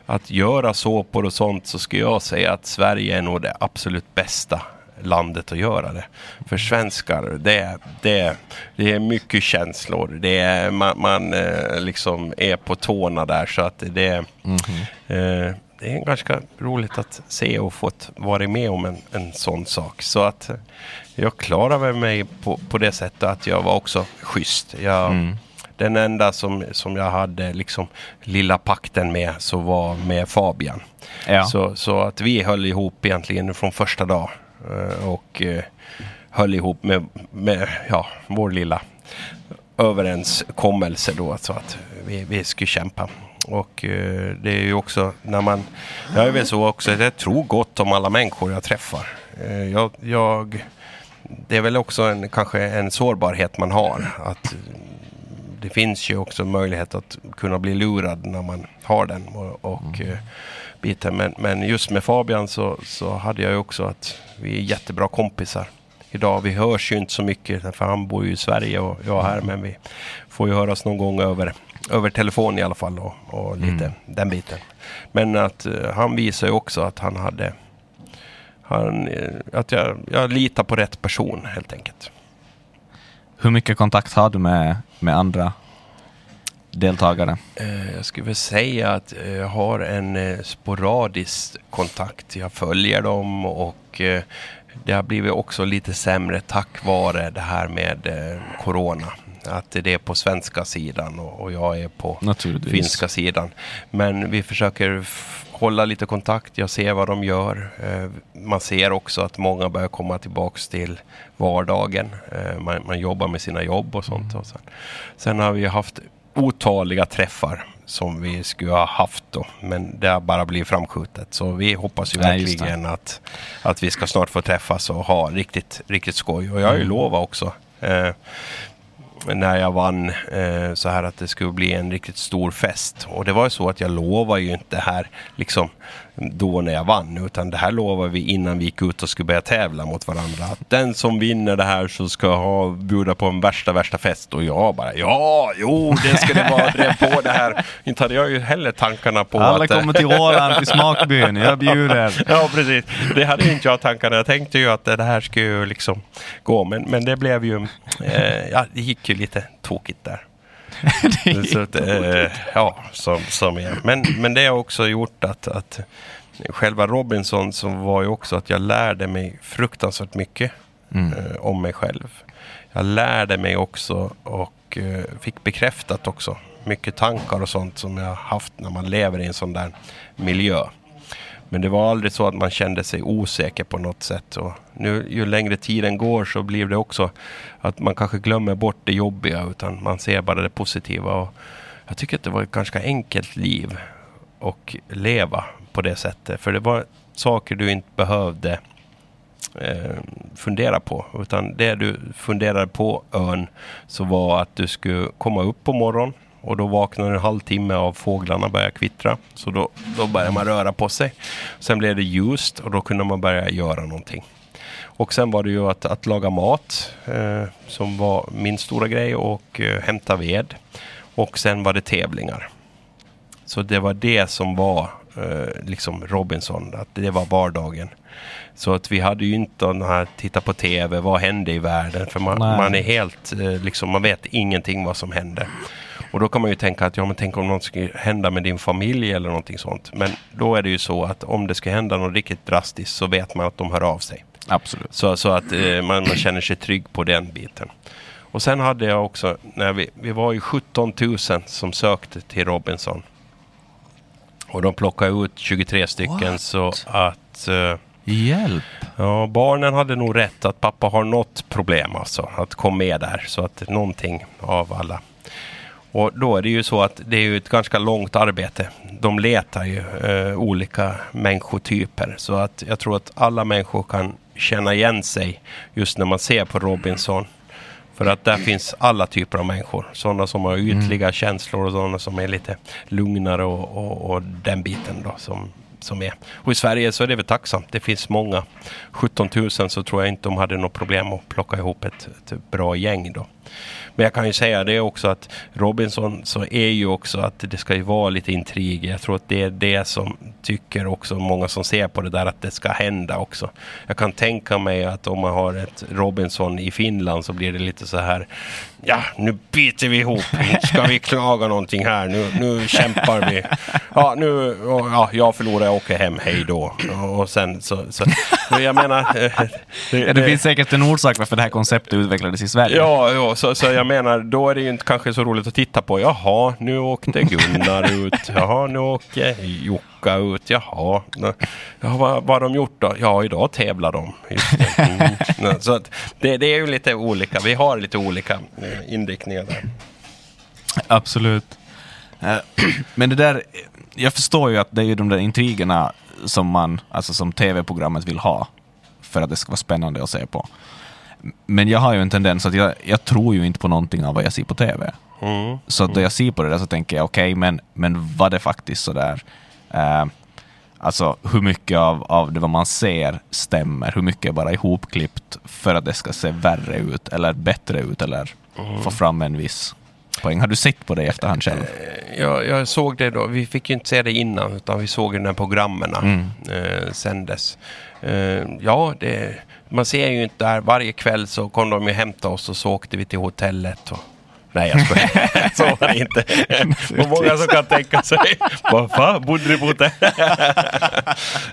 att göra såpor och sånt så skulle jag säga att Sverige är nog det absolut bästa landet att göra det. För svenskar, det, det, det är mycket känslor. Det är, man, man eh, liksom är på tårna där så att det, mm -hmm. eh, det är ganska roligt att se och fått vara med om en, en sån sak. Så att jag klarade mig på, på det sättet att jag var också schysst. Jag, mm. Den enda som, som jag hade liksom lilla pakten med så var med Fabian. Ja. Så, så att vi höll ihop egentligen från första dag. Eh, och eh, höll ihop med, med ja, vår lilla överenskommelse då. Så att vi, vi skulle kämpa. Och eh, det är ju också när man... Jag är väl så också jag tror gott om alla människor jag träffar. Eh, jag, jag, det är väl också en, kanske en sårbarhet man har. Att det finns ju också möjlighet att kunna bli lurad när man har den. Och, och mm. Biten. Men, men just med Fabian så, så hade jag ju också att vi är jättebra kompisar idag. Vi hörs ju inte så mycket för han bor ju i Sverige och jag här. Men vi får ju höras någon gång över, över telefon i alla fall och, och lite mm. den biten. Men att uh, han visar ju också att han hade han, uh, att jag, jag litar på rätt person helt enkelt. Hur mycket kontakt har du med, med andra deltagare? Uh, jag skulle väl säga att jag har en sporadisk kontakt. Jag följer dem och det har blivit också lite sämre tack vare det här med eh, Corona. Att det är på svenska sidan och, jag är på finska sidan. Men vi försöker hålla lite kontakt. Jag ser vad de gör. Eh, man ser också att många börjar komma tillbaks till vardagen. Eh, man, man, jobbar med sina jobb och sånt. Mm. Och sen, sen har vi haft otaliga träffar som vi skulle ha haft då. Men det har bara blivit framskjutet. Så vi hoppas ju Nej, verkligen att, att vi ska snart få träffas och ha riktigt, riktigt skoj. Och jag har ju mm. lovat också. Eh, när jag vann eh, så här att det skulle bli en riktigt stor fest. Och det var ju så att jag lovade ju inte här liksom då när jag vann. Utan det här lovade vi innan vi gick ut och skulle börja tävla mot varandra. Att den som vinner det här så ska ha bjuda på en värsta, värsta fest. Och jag bara ja, jo, det ska det vara. Drev på det här. Inte hade jag ju heller tankarna på Alla att... Alla kommer till Åland, till smakbyn. Jag bjuder. ja, precis. Det hade inte jag tankarna. Jag tänkte ju att det här skulle ju liksom gå. Men, men det blev ju... Eh, ja, det gick ju lite tokigt där. så att, eh, ja, som, som är. Men, men det har också gjort att, att själva Robinson som var ju också att jag lärde mig fruktansvärt mycket mm. eh, om mig själv. Jag lärde mig också och eh, fick bekräftat också mycket tankar och sånt som jag haft när man lever i en sån där miljö. Men det var aldrig så att man kände sig osäker på något sätt. Och nu, ju längre tiden går så blir det också att man kanske glömmer bort det jobbiga utan man ser bara det positiva. Och jag tycker att det var ett ganska enkelt liv att leva på det sättet. För det var saker du inte behövde eh, fundera på. Utan det du funderade på ön så var att du skulle komma upp på morgonen och då vaknade en halvtimme av fåglarna började kvittra. Så då, då började man röra på sig. Sen blev det ljust och då kunde man börja göra någonting. Och sen var det ju att, att laga mat eh, som var min stora grej och eh, hämta ved. Och sen var det tävlingar. Så det var det som var eh, liksom Robinson, att det var vardagen. Så att vi hade ju inte den här titta på tv, vad hände i världen? För man, man är helt, eh, liksom, man vet ingenting vad som händer. Och då kan man ju tänka att ja men tänk om något skulle hända med din familj eller någonting sånt. Men då är det ju så att om det ska hända något riktigt drastiskt så vet man att de hör av sig. Absolut. Så, så att eh, man, känner sig trygg på den biten. Och sen hade jag också, när vi, vi var ju 17 000 som sökte till Robinson. Och de plockade ut 23 stycken What? så att eh, Hjälp! Ja, barnen hade nog rätt att pappa har något problem alltså. Att komma med där. Så att någonting av alla. Och då är det ju så att det är ju ett ganska långt arbete. De letar ju eh, olika människotyper. Så att jag tror att alla människor kan känna igen sig just när man ser på Robinson. För att där finns alla typer av människor. Sådana som har ytliga känslor och sådana som är lite lugnare och, och, och den biten då som, som är. Och i Sverige så är det väl tacksamt. Det finns många. 17 000 så tror jag inte de hade något problem att plocka ihop ett, ett bra gäng då. Men jag kan ju säga det också att Robinson så är ju också att det ska ju vara lite intrig. Jag tror att det är det som tycker också många som ser på det där att det ska hända också. Jag kan tänka mig att om man har ett Robinson i Finland så blir det lite så här. Ja, nu biter vi ihop. Ska vi klaga någonting här. Nu, nu kämpar vi. Ja, nu, ja, jag förlorar, jag åker hem. Hej då. Och sen så, så jag menar. Det, Ja, det finns säkert en orsak varför det här konceptet utvecklades i Sverige. Ja, ja så, så jag menar, då är det ju inte kanske så roligt att titta på. Jaha, nu åkte Gunnar ut. Jaha, nu åker Jocka ut. Jaha, ja, vad, vad har de gjort då? Ja, idag tävlar de. Mm. Så det, det är ju lite olika. Vi har lite olika eh, inriktningar där. Absolut. Eh, Men det där, jag förstår ju att det är ju de där intrigerna som man, alltså som tv-programmet vill ha för att det ska vara spännande att se på. Men jag har ju en tendens att jag, jag tror ju inte på någonting av vad jag ser på tv. Mm. Så att då jag ser på det där så tänker jag okej, men, men var det faktiskt sådär eh, Alltså hur mycket av, av det vad man ser stämmer, hur mycket är bara ihopklippt för att det ska se värre ut eller bättre ut eller få fram en viss poäng. Har du sett på det i efterhand själv? Jag, jag såg det då. Vi fick ju inte se det innan utan vi såg det när programmen Mm. eh, sändes. Eh, ja, det, man ser ju inte där. Varje kväll så kom de ju hämta oss och så åkte vi till hotellet. Och, nej, jag skojar. så var det inte. Och många som kan tänka sig. Vad fan, bodde du på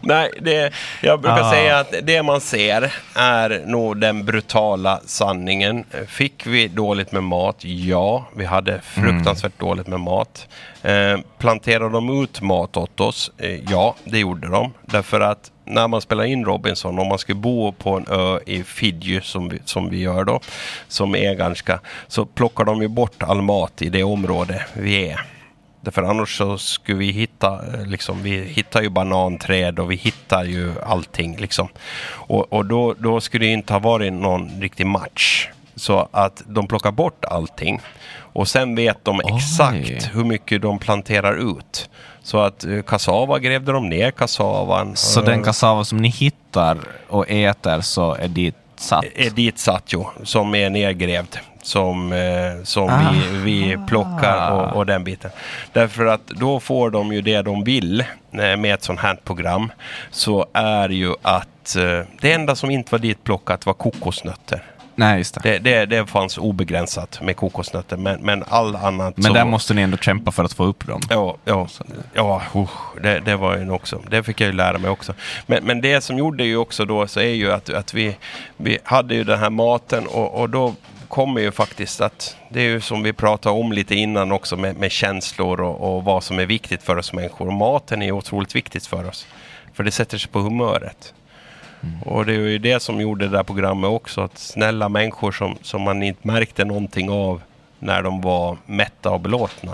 nej, det, jag brukar Ah. säga att det man ser är nog den brutala sanningen. Fick vi dåligt med mat? Ja, vi hade fruktansvärt dåligt med mat. Eh, planterade de ut mat åt oss? Eh, ja, det gjorde de. Därför att när man spelar in Robinson, om man skulle bo på en ö i Fidji som vi, som vi gör då, som är ganska, så plockar de ju bort all mat i det område vi är. Därför annars så skulle vi hitta, eh, liksom, vi hittar ju bananträd och vi hittar ju allting liksom. Och, och då, då skulle det inte ha varit någon riktig match. Så att de plockar bort allting. Och sen vet de Oj. exakt hur mycket de planterar ut. Så att eh, kassava grävde de ner kassavan. Så Eh, den kassava som ni hittar och äter så är dit satt? är dit satt ju, som är nedgrävd. Som, eh, som Ah. vi, vi plockar och, och den biten. Därför att då får de ju det de vill eh, med ett sånt här program. Så är ju att eh, det enda som inte var dit plockat var kokosnötter. Nej, just det. Det, det, det fanns obegränsat med kokosnötter men, men all annat Men så... där måste ni ändå kämpa för att få upp dem. Ja, ja, ja usch, det, det var ju också. Det fick jag ju lära mig också. Men, men det som gjorde ju också då så är ju att, att vi, vi hade ju den här maten och, och då kommer ju faktiskt att det är ju som vi pratade om lite innan också med, med känslor och, och vad som är viktigt för oss människor. Och maten är ju otroligt viktigt för oss. För det sätter sig på humöret. Och det är ju det som gjorde det där programmet också. Att snälla människor som, som man inte märkte någonting av när de var mätta och belåtna.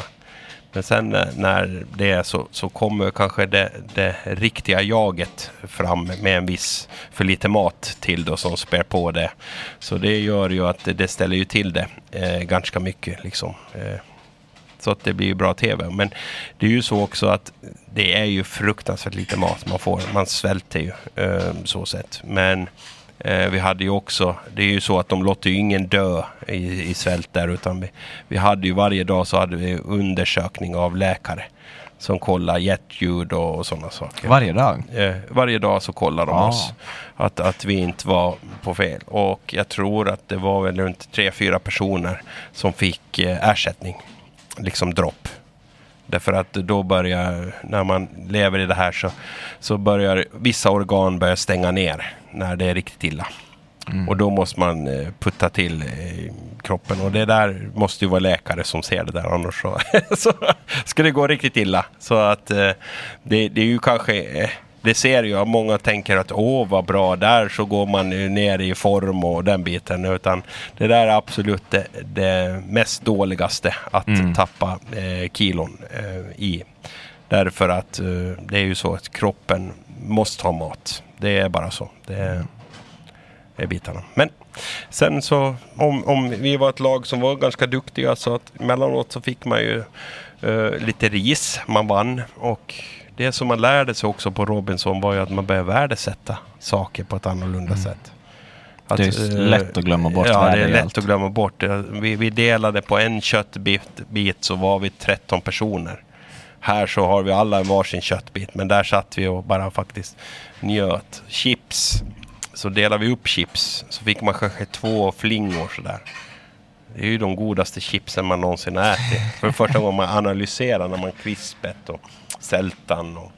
Men sen eh, när det är så, så kommer kanske det, det riktiga jaget fram med en viss för lite mat till då som spär på det. Så det gör ju att det, det ställer ju till det eh, ganska mycket liksom. Eh, så att det blir ju bra tv. Men det är ju så också att det är ju fruktansvärt lite mat man får. Man svälter ju eh, så sett. Men eh, vi hade ju också, det är ju så att de låter ju ingen dö i, i svält där utan vi, vi hade ju varje dag så hade vi undersökning av läkare som kollar hjärtljud och, och sådana saker. Varje dag? Eh, varje dag så kollar de Ah. oss. Att, att vi inte var på fel. Och jag tror att det var väl runt tre fyra personer som fick eh, ersättning. Liksom dropp. Därför att då börjar, när man lever i det här så, så börjar vissa organ börja stänga ner när det är riktigt illa. Och då måste man eh, putta till eh, kroppen. Och det där måste ju vara läkare som ser det där. Annars så, så ska det gå riktigt illa. Så att eh, det, det är ju kanske... Det ser ju, många tänker att åh vad bra, där så går man ju ner i form och den biten. Utan det där är absolut det, det mest dåligaste att Mm. tappa eh, kilon eh, i. Därför att eh, det är ju så att kroppen måste ha mat. Det är bara så. Det är, är bitarna. Men sen så om, om vi var ett lag som var ganska duktiga så att emellanåt så fick man ju eh, lite ris. Man vann och det som man lärde sig också på Robinson var ju att man började värdesätta saker på ett annorlunda sätt. Att, Mm. Det är eh, lätt att glömma bort Ja, det är lätt allt. att glömma bort. Vi, vi delade på en köttbit bit så var vi 13 personer. Här så har vi alla varsin köttbit, men där satt vi och bara faktiskt njöt. Chips, så delade vi upp chips, så fick man kanske två flingor sådär. Det är ju de godaste chipsen man någonsin ätit. För första gången man analyserar när man krispet och sältan och,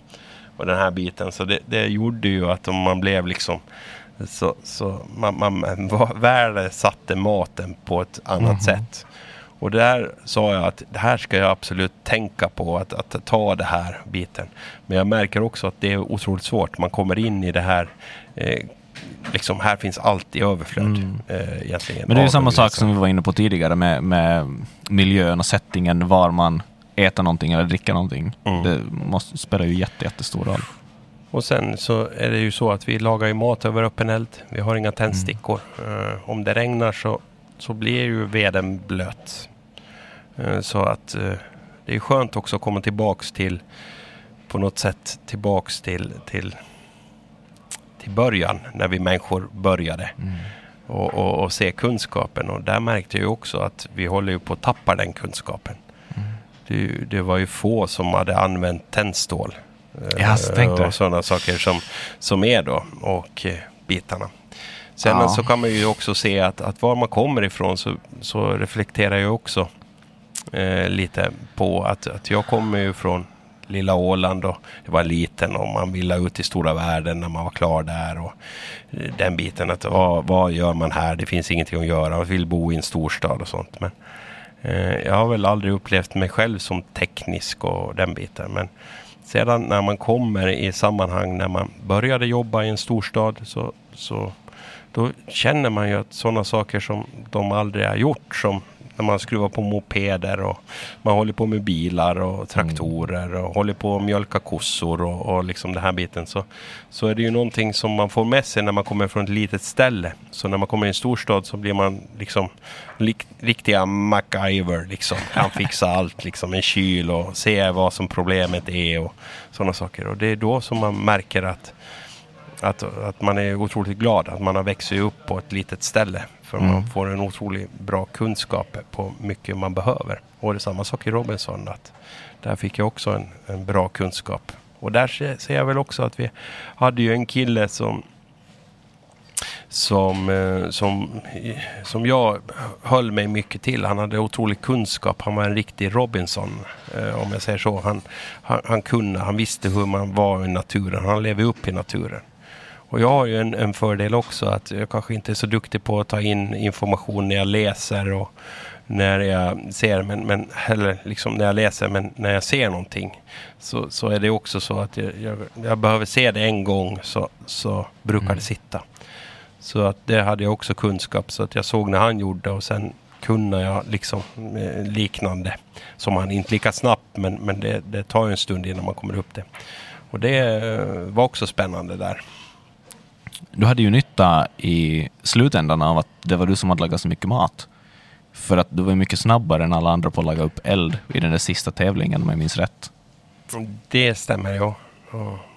och den här biten. Så det, det gjorde ju att om man blev liksom så, så man, man värdesatte maten på ett annat sätt. Och där sa jag att det här ska jag absolut tänka på, att, att ta det här biten. Men jag märker också att det är otroligt svårt. Man kommer in i det här, eh, liksom här finns allt i överflöd. Eh, egentligen, Men det är samma sak som vi var inne på tidigare med, med miljön och settingen, var man äter någonting eller dricker någonting. Mm. Det måste, spelar ju jätte, jättestor roll. Och sen så är det ju så att vi lagar ju mat över öppen eld. Vi har inga tändstickor. Eh, om det regnar så, så blir ju veden blöt. Eh, så att eh, det är skönt också att komma tillbaks till på något sätt tillbaks till, till, till början när vi människor började. Och, och, och se kunskapen. Och där märkte jag ju också att vi håller ju på att tappa den kunskapen. Det, det var ju få som hade använt tändstål. Eh, Ja, jag. och sådana saker som, som är då. Och eh, bitarna. Sen Ja. så kan man ju också se att, att var man kommer ifrån så, så reflekterar jag också eh, lite på att, att jag kommer ju från lilla Åland och jag var liten och man ville ut i stora världen när man var klar där. Och eh, den biten att vad, vad gör man här? Det finns ingenting att göra. Man vill bo i en storstad och sånt. Men eh, Eh, jag har väl aldrig upplevt mig själv som teknisk och den biten. Men sedan när man kommer i sammanhang när man började jobba i en storstad så, så då känner man ju att sådana saker som de aldrig har gjort som när man skruvar på mopeder och man håller på med bilar och traktorer och håller på att mjölka kossor och, och liksom den här biten så, så är det ju någonting som man får med sig när man kommer från ett litet ställe. Så när man kommer i en storstad så blir man liksom lik, riktiga MacGyver liksom. Kan fixa allt liksom, en kyl och se vad som problemet är och sådana saker. Och det är då som man märker att att, att man är otroligt glad att man har växt upp på ett litet ställe. För Mm. man får en otroligt bra kunskap på mycket man behöver. Och det är samma sak i Robinson. Att där fick jag också en, en bra kunskap. Och där ser, ser jag väl också att vi hade ju en kille som som, eh, som, som jag höll mig mycket till. Han hade otrolig kunskap. Han var en riktig Robinson, eh, om jag säger så. Han, han, han kunde, han visste hur man var i naturen. Han levde upp i naturen. Och jag har ju en, en fördel också att jag kanske inte är så duktig på att ta in information när jag läser och när jag ser, men, men eller liksom när jag läser, men när jag ser någonting så, så är det också så att jag, jag, jag behöver se det en gång så, så brukar det sitta. Så att det hade jag också kunskap så att jag såg när han gjorde och sen kunde jag liksom eh, liknande som han, inte lika snabbt men, men det, det tar ju en stund innan man kommer upp det. Och det eh, var också spännande där. Du hade ju nytta i slutändan av att det var du som hade lagat så mycket mat. För att du var mycket snabbare än alla andra på att laga upp eld i den där sista tävlingen om jag minns rätt. Det stämmer ja.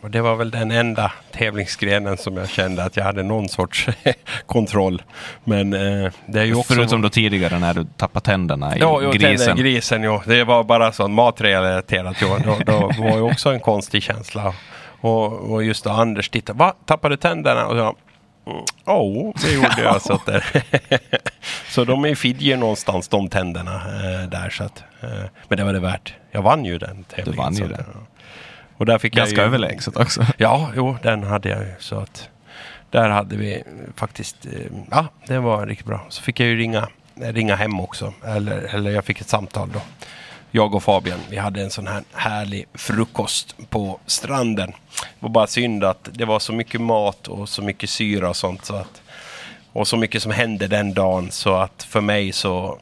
Och det var väl den enda tävlingsgrenen som jag kände att jag hade någon sorts kontroll. Men eh, det är ju också... Förutom då tidigare när du tappade tänderna i Ja, jo, grisen. grisen. grisen ja. Det var bara så matrelaterat. Ja. Då, då var ju också en konstig känsla. Och, och just då Anders tittade. Va? Tappade du tänderna? Och jag, "Mm, Ja, oh, det gjorde jag. så, att det, så de är i Fidji någonstans, de tänderna eh, där. Så att, eh, men det var det värt. Jag vann ju den tävlingen. vann ju att, den. ja. Och där fick Ganska jag ju, överlägset också. Ja, jo, den hade jag ju. Så att där hade vi faktiskt, eh, ja det var riktigt bra. Så fick jag ju ringa, ringa hem också. Eller, eller jag fick ett samtal då. Jag och Fabian, vi hade en sån här härlig frukost på stranden. Det var bara synd att det var så mycket mat och så mycket syra och sånt. Så att, och så mycket som hände den dagen så att för mig så,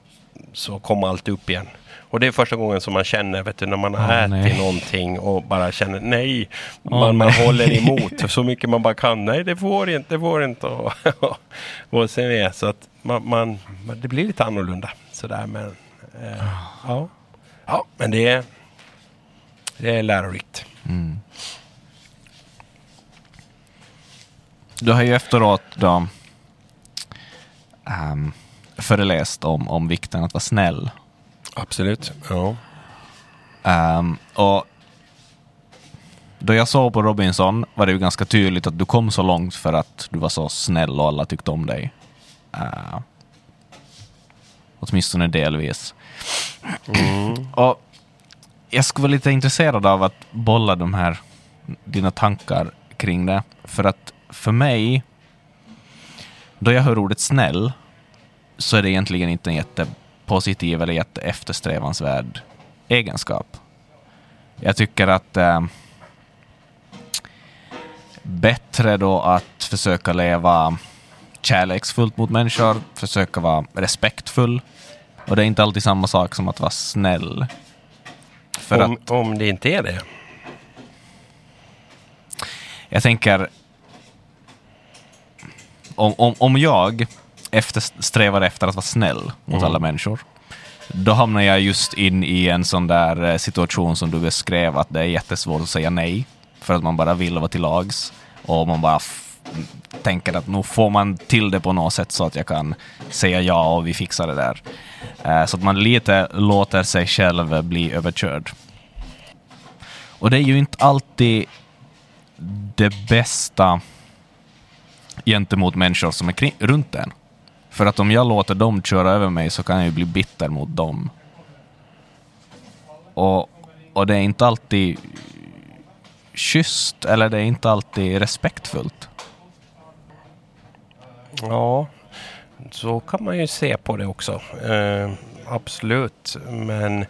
så kom allt upp igen. Och det är första gången som man känner, vet du, när man har Åh, ätit nej. någonting och bara känner nej. Åh, man, man nej. håller emot så mycket man bara kan. Nej, det får inte, det får inte. Och, och sen är så att man, man, det blir lite annorlunda sådär. Men, eh, ja. Ja, men det är, det är lärorikt. Mm. Du har ju efteråt då ehm, föreläst om, om vikten att vara snäll. Absolut. Ja. Ehm, och då jag såg på Robinson var det ju ganska tydligt att du kom så långt för att du var så snäll och alla tyckte om dig. Uh, åtminstone delvis. Mm. Och jag skulle vara lite intresserad av att bolla de här dina tankar kring det. För att för mig, då jag hör ordet snäll, så är det egentligen inte en jättepositiv eller jätteeftersträvansvärd egenskap. Jag tycker att eh, bättre då att försöka leva kärleksfullt mot människor, försöka vara respektfull. Och det är inte alltid samma sak som att vara snäll. För Om, att om det inte är det. jag tänker om, om, om jag efter, strävar efter att vara snäll mot Mm. alla människor, då hamnar jag just in i en sån där eh, situation som du beskrev, att det är jättesvårt att säga nej, för att man bara vill vara till lags. Och man bara tänker att nu får man till det på något sätt så att jag kan säga ja och vi fixar det där. Eh, så att man lite låter sig själv bli överkörd. Och det är ju inte alltid det bästa gentemot människor som är kring, runt en. För att om jag låter dem köra över mig så kan jag ju bli bitter mot dem. Och, och det är inte alltid schysst, eller det är inte alltid respektfullt. Ja, så kan man ju se på det också. Eh, absolut, men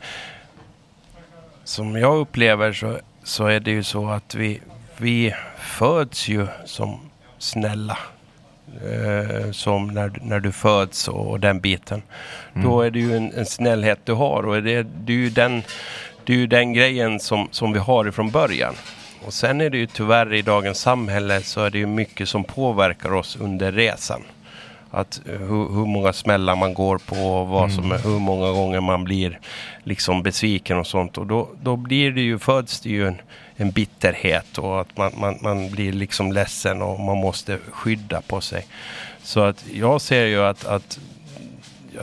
som jag upplever så, så är det ju så att vi, vi föds ju som snälla. Eh, som när, när du föds och, och den biten. Då är det ju en, en snällhet du har och det, det är ju den, det är ju den grejen som, som vi har ifrån början. Och sen är det ju tyvärr i dagens samhälle så är det ju mycket som påverkar oss under resan. Att hur, hur många smällar man går på och vad som är, hur många gånger man blir liksom besviken och sånt. Och då, då blir det ju, föds det ju en, en bitterhet och att man, man, man blir liksom ledsen och man måste skydda på sig. Så att jag ser ju att, att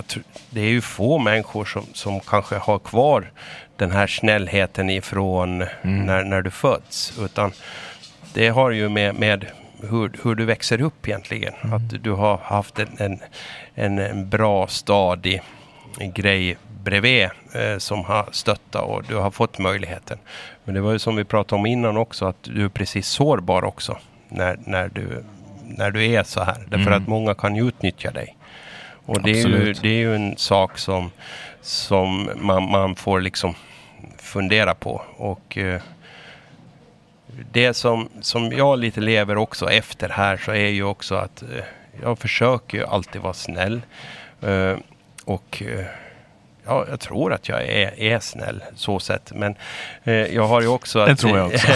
tror, det är ju få människor som, som kanske har kvar den här snällheten ifrån när, när du föds. Utan det har ju med, med hur, hur du växer upp egentligen. Att du har haft en, en, en, en bra stadig grej bredvid eh, som har stöttat och du har fått möjligheten. Men det var ju som vi pratade om innan också att du är precis sårbar också när, när, du, när du är så här. Därför Mm. att många kan ju utnyttja dig. Och det är, ju, det är ju en sak som, som man, man får liksom fundera på. Och eh, det som, som jag lite lever också efter här så är ju också att eh, jag försöker ju alltid vara snäll. Eh, och eh, ja, jag tror att jag är, är snäll så sett. Men eh, jag har ju också att, Det tror jag också.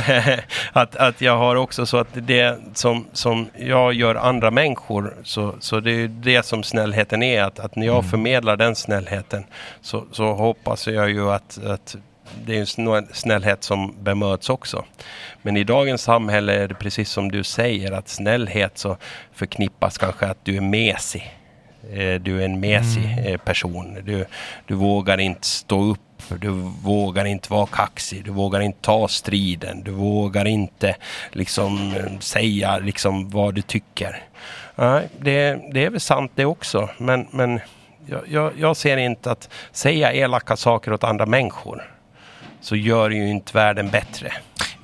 att, att jag har också så att det som, som jag gör andra människor så, så det är det som snällheten är. Att, att när jag förmedlar den snällheten så, så hoppas jag ju att, att det är en snä- snällhet som bemöts också. Men i dagens samhälle är det precis som du säger att snällhet så förknippas kanske att du är mesig. Eh, Du är en mesig eh, person. Du, du vågar inte stå upp. Du vågar inte vara kaxig. Du vågar inte ta striden. Du vågar inte liksom säga liksom vad du tycker. Nej, det, det är väl sant det också. Men, men jag, jag, jag ser inte att säga elaka saker åt andra människor så gör ju inte världen bättre.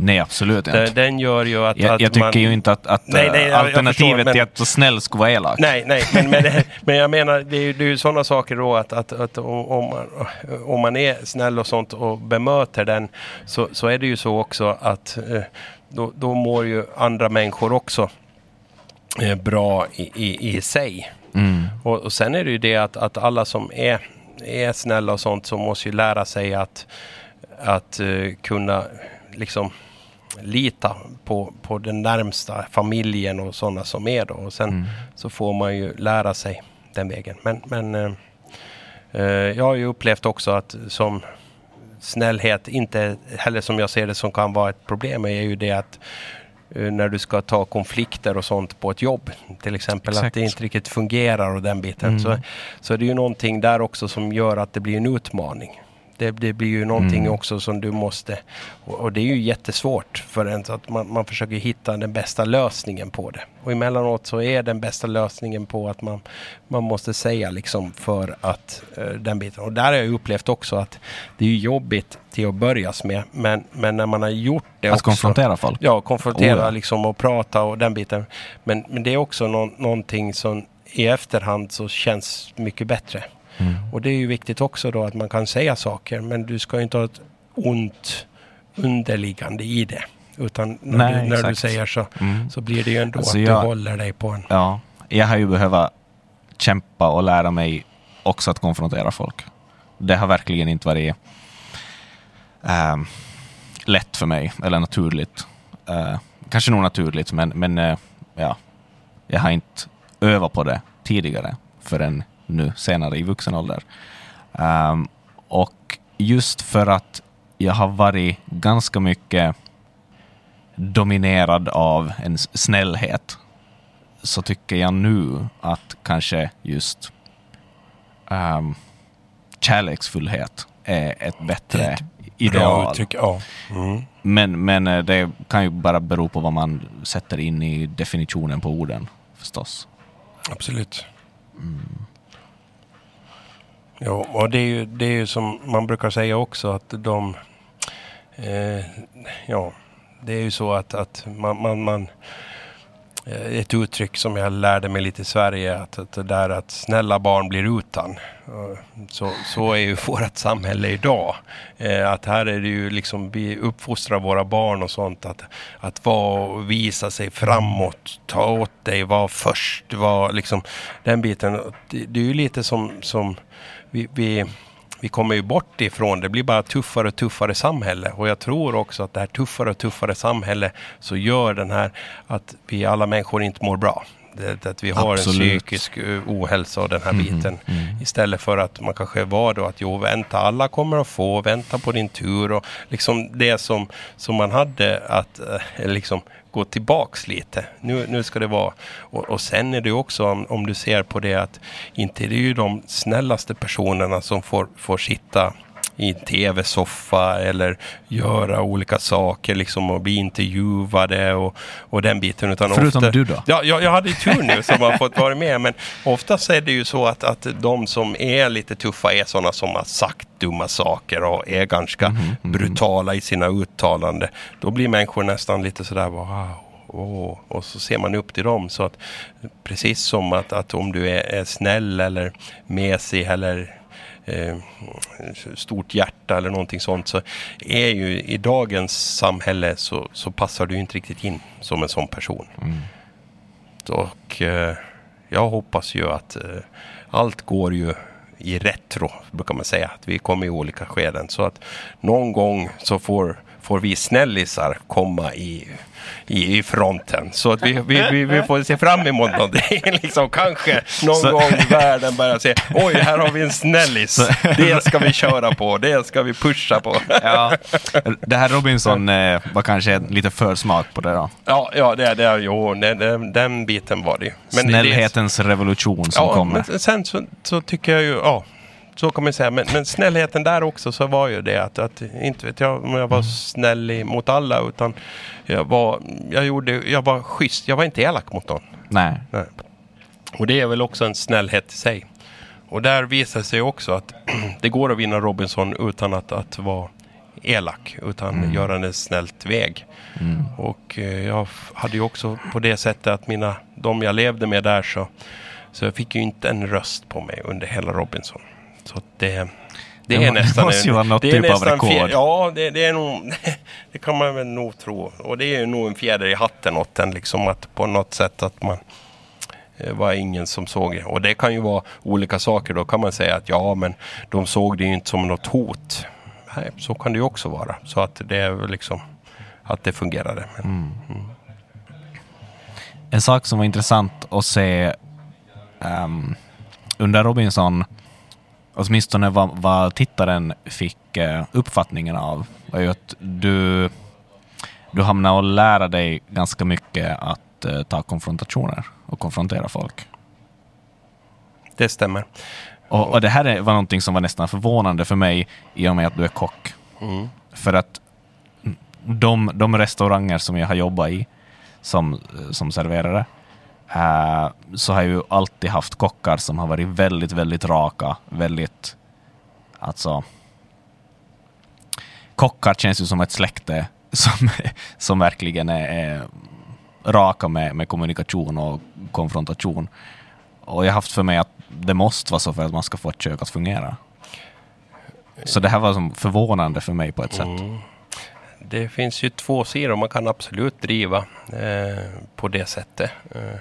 Nej, absolut inte. Den, gör ju att, jag, att jag tycker man... ju inte att, att Nej, nej, alternativet förstår, men- till att snäll skulle vara elak. Nej, nej, men, men, men jag menar det är ju, det är ju sådana saker då att, att, att om, om man, om man är snäll och sånt och bemöter den så, så är det ju så också att eh, då, då mår ju andra människor också eh, bra i, i, i sig. Mm. Och, och sen är det ju det att, att alla som är, är snälla och sånt så måste ju lära sig att, att eh, kunna liksom lita på, på den närmsta familjen och sådana som är då. Och sen Mm. så får man ju lära sig den vägen. Men, men eh, eh, jag har ju upplevt också att som snällhet inte heller som jag ser det som kan vara ett problem är ju det att eh, när du ska ta konflikter och sånt på ett jobb. Till exempel att Exakt. det inte riktigt fungerar och den biten. Mm. Så, så det är ju någonting där också som gör att det blir en utmaning. Det, det blir ju någonting Mm. också som du måste... Och, och det är ju jättesvårt för en så att man, man försöker hitta den bästa lösningen på det. Och emellanåt så är den bästa lösningen på att man, man måste säga liksom för att eh, den biten. Och där har jag upplevt också att det är jobbigt till att börjas med. Men, men när man har gjort det Att också... konfrontera folk. Ja, konfrontera Oh, ja. liksom och prata och den biten. Men, men det är också nå- någonting som i efterhand så känns mycket bättre. Mm. Och det är ju viktigt också då att man kan säga saker men du ska ju inte ha ett ont underliggande i det. Utan när, Nej, du, när du säger så, Mm. så blir det ju ändå Alltså att jag- du håller dig på en... Ja, jag har ju behövt kämpa och lära mig också att konfrontera folk. Det har verkligen inte varit ehm, lätt för mig, eller naturligt. Eh, kanske nog naturligt, men, men eh, ja, jag har inte övat på det tidigare förrän nu senare i vuxen ålder. Ehm, och just för att jag har varit ganska mycket dominerad av en snällhet så tycker jag nu att kanske just um, kärleksfullhet är ett bättre Ett ideal. Uttryck, ja. Mm. Men, men eh, det kan ju bara bero på vad man sätter in i definitionen på orden förstås. Absolut. Ja, och det är, ju, det är ju som man brukar säga också att de... Eh, ja, det är ju så att, att man... man, man eh, ett uttryck som jag lärde mig lite i Sverige, att, att det där att snälla barn blir utan. Så, så är ju vårt samhälle idag. Eh, Att här är det ju liksom, vi uppfostrar våra barn och sånt att, att vara och visa sig framåt, ta åt dig, vara först, vara liksom den biten. Det, det är ju lite som, som vi, vi, vi kommer ju bort ifrån, det blir bara tuffare och tuffare samhälle. Och jag tror också att det här tuffare och tuffare samhälle så gör den här att vi alla människor inte mår bra. Det, att vi har Absolut. en psykisk eh, ohälsa och den här Mhm, biten. mm. Istället för att man kanske var då att jo, vänta, alla kommer att få, vänta på din tur och liksom det som, som man hade att eh, liksom gå tillbaks lite. Nu, nu ska det vara. Och, och sen är det också om, om du ser på det att inte det är ju de snällaste personerna som får, får sitta i en tv-soffa eller göra olika saker liksom och bli intervjuade och, och den biten. Utan Förutom ofta, du då? Ja, jag, jag hade tur nu som har fått vara med. Men oftast är det ju så att, att de som är lite tuffa är sådana som har sagt dumma saker och är ganska Mhm, brutala i sina uttalanden. Då blir människor nästan lite sådär wow. åh." och så ser man upp till dem. Så att, precis som att, att om du är, är snäll eller mesig eller eh, stort hjärta eller någonting sånt så är ju i dagens samhälle så, så passar du inte riktigt in som en sån person. Mm. Och eh, jag hoppas ju att eh, allt går ju i retro, brukar man säga. Att vi kommer i olika skeden. Så att någon gång så får, får vi snällisar komma i, i, i fronten. Så att vi, vi, vi, vi får se fram emot någonting. liksom, kanske någon Så- gång världen börjar se, oj här har vi en snällis. Det ska vi köra på, det ska vi pusha på. Ja. Det här Robinson eh, var kanske lite försmak på det då. ja, ja det, det, jo, det, det, den biten var det ju. Men det- Snällhetens revolution som ja, kommer. Sen så, så tycker jag ju, ja, så kan man säga. Men, men snällheten där också så var ju det att, att inte vet jag om jag var snäll i- mot alla utan jag var, jag gjorde, jag var schysst. Jag var inte elak mot någon. Nej. Nej. Och det är väl också en snällhet i sig. Och där visar sig också att det går att vinna Robinson utan att, att vara elak utan göra det snällt väg. Och eh, jag hade ju också på det sättet att mina, de jag levde med där så, så jag fick ju inte en röst på mig under hela Robinson. Så det, det, Det är nästan... måste ju vara något det typ av rekord. ja, det, det är nog... Det kan man väl nog tro. Och det är nog en fjäder i hatten åt den liksom att på något sätt att man det var ingen som såg det. Och det kan ju vara olika saker. Då kan man säga att ja, men de såg det ju inte som något hot. Nej, så kan det ju också vara. Så att det är liksom att det fungerade. Men, En sak som var intressant att se ehm, under Robinson, åtminstone vad, vad tittaren fick eh, uppfattningen av, var ju att du, du hamnade att lära dig ganska mycket att eh, ta konfrontationer och konfrontera folk. Det stämmer. Och, och det här är- var någonting som var nästan förvånande för mig i och med att du är kock. Mm. För att de, de restauranger som jag har jobbat i som, som serverare Eh, så har jag ju alltid haft kockar som har varit väldigt, väldigt raka, väldigt, alltså kockar känns ju som ett släkte som, som verkligen är, är raka med, med kommunikation och konfrontation. Och jag har haft för mig att det måste vara så för att man ska få ett kök att fungera. Så det här var som förvånande för mig på ett sätt. Mm. Det finns ju två sidor man kan absolut driva eh, på det sättet. Eh,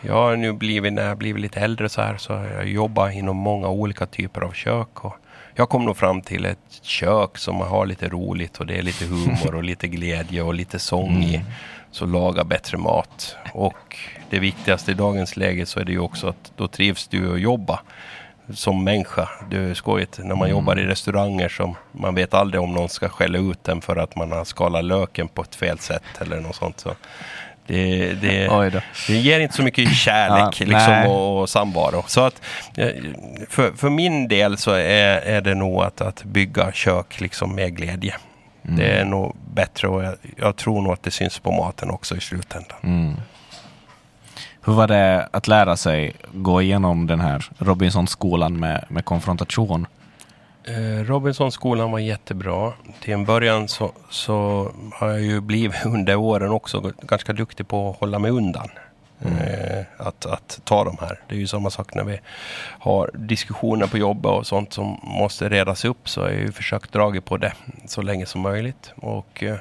jag har nu blivit, när jag blivit lite äldre så här, så jag jobbat inom många olika typer av kök. Och jag kom nog fram till ett kök som man har lite roligt och det är lite humor och lite glädje och lite sång i. Så laga bättre mat. Och det viktigaste i dagens läge så är det ju också att då trivs du att jobba som människa. Det är skojigt när man jobbar i restauranger som man vet aldrig om någon ska skälla ut en för att man har skalat löken på ett fel sätt eller något sånt. Så det, det, det ger inte så mycket kärlek Ja, liksom, och, och samvaro. Så att, eh, för, för min del så är, är det nog att, att bygga kök liksom med glädje. Mm. Det är nog bättre och jag, jag tror nog att det syns på maten också i slutändan. Mm. Hur var det att lära sig gå igenom den här Robinsonskolan med, med konfrontation? Eh, Robinsonskolan var jättebra. Till en början så, så har jag ju blivit under åren också ganska duktig på att hålla mig undan. Eh, att, att ta de här. Det är ju samma sak när vi har diskussioner på jobbet och sånt som måste redas upp så har jag ju försökt dra på det så länge som möjligt. Och eh,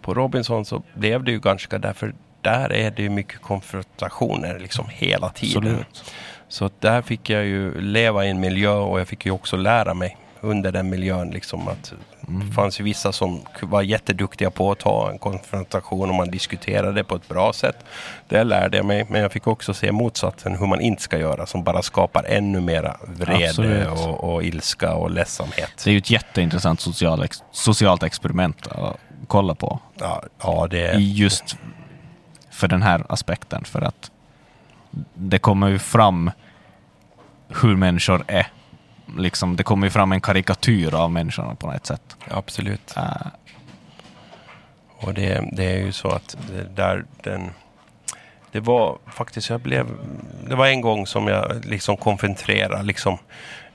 på Robinson så blev det ju ganska därför där är det mycket konfrontationer liksom hela tiden. Absolut. Så där fick jag ju leva i en miljö och jag fick ju också lära mig under den miljön. Liksom att Det fanns ju vissa som var jätteduktiga på att ta en konfrontation och man diskuterade på ett bra sätt. Det lärde jag mig, men jag fick också se motsatsen, hur man inte ska göra, som bara skapar ännu mera vrede och, och ilska och ledsamhet. Det är ju ett jätteintressant social ex, socialt experiment att kolla på. Ja, ja det I just för den här aspekten. För att det kommer ju fram hur människor är. Liksom, det kommer ju fram en karikatyr av människorna på något sätt. absolut. Uh, Och det, det är ju så att där den... Det var faktiskt, jag blev... Det var en gång som jag liksom konfronterade liksom.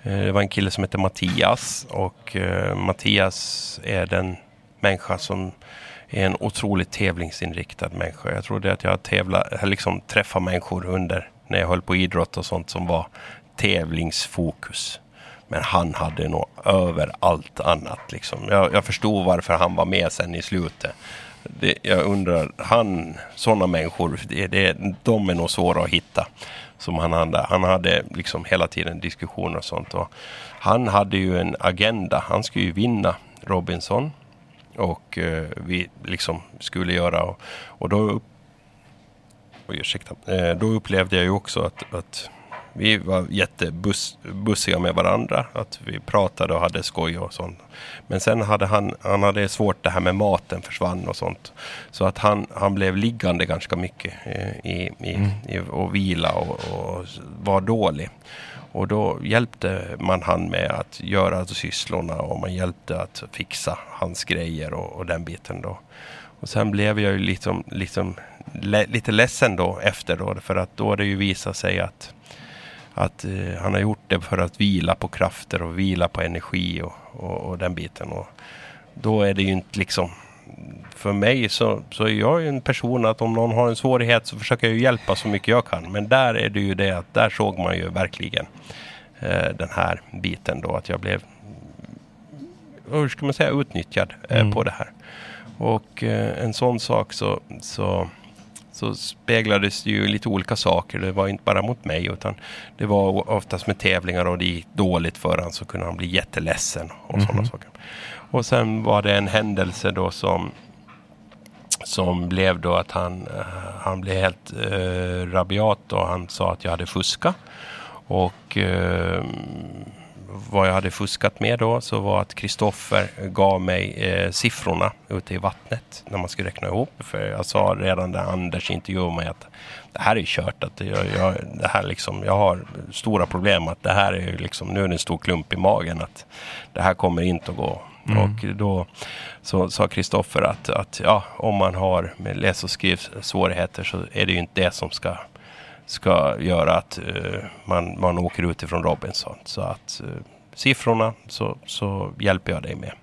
eh, Det var en kille som hette Mattias och eh, Mattias är den människa som är en otroligt tävlingsinriktad människa. Jag trodde att jag tävla, liksom träffade människor under när jag höll på idrott och sånt som var tävlingsfokus. Men han hade nog över allt annat. Liksom. Jag, jag förstod varför han var med sen i slutet. Det, jag undrar, han, sådana människor, det, det, de är nog svåra att hitta. Som han hade. Han hade liksom hela tiden diskussioner och sånt. Och han hade ju en agenda. Han skulle ju vinna Robinson. Och eh, vi liksom skulle göra, och, och då, upp, ursäkta, eh, då upplevde jag ju också att, att vi var jättebussiga med varandra. Att vi pratade och hade skoj och sånt. Men sen hade han, han hade svårt det här med maten försvann och sånt. Så att han, han blev liggande ganska mycket eh, i, i, i, och vila och, och var dålig. Och då hjälpte man han med att göra sysslorna och man hjälpte att fixa hans grejer och, och den biten då. Och sen blev jag ju liksom, liksom le, lite ledsen då efter då för att då har det ju visat sig att att eh, han har gjort det för att vila på krafter och vila på energi och, och, och den biten. Och då är det ju inte liksom för mig så, så är jag ju en person att om någon har en svårighet så försöker jag hjälpa så mycket jag kan. Men där är det ju det att där såg man ju verkligen eh, den här biten då att jag blev hur ska man säga utnyttjad eh, Mm. på det här. Och eh, en sån sak så, så så speglades det ju lite olika saker. Det var inte bara mot mig utan det var oftast med tävlingar och det gick dåligt för honom så kunde han bli jätteledsen och sådana Mhm. saker. Och sen var det en händelse då som som blev då att han, eh, han blev helt eh, rabiat och han sa att jag hade fuskat. Och eh, vad jag hade fuskat med då så var att Kristoffer gav mig eh, siffrorna ute i vattnet när man skulle räkna ihop. För jag sa redan när Anders intervjuade mig att det här är kört. Att jag, jag, det här liksom, jag har stora problem. att det här är liksom, Nu är det en stor klump i magen. att Det här kommer inte att gå. Mm. Och då så sa Kristoffer att, att ja, om man har med läs och skrivsvårigheter så är det ju inte det som ska ska göra att uh, man, man åker ut ifrån Robinson. Så att uh, siffrorna så, så hjälper jag dig med.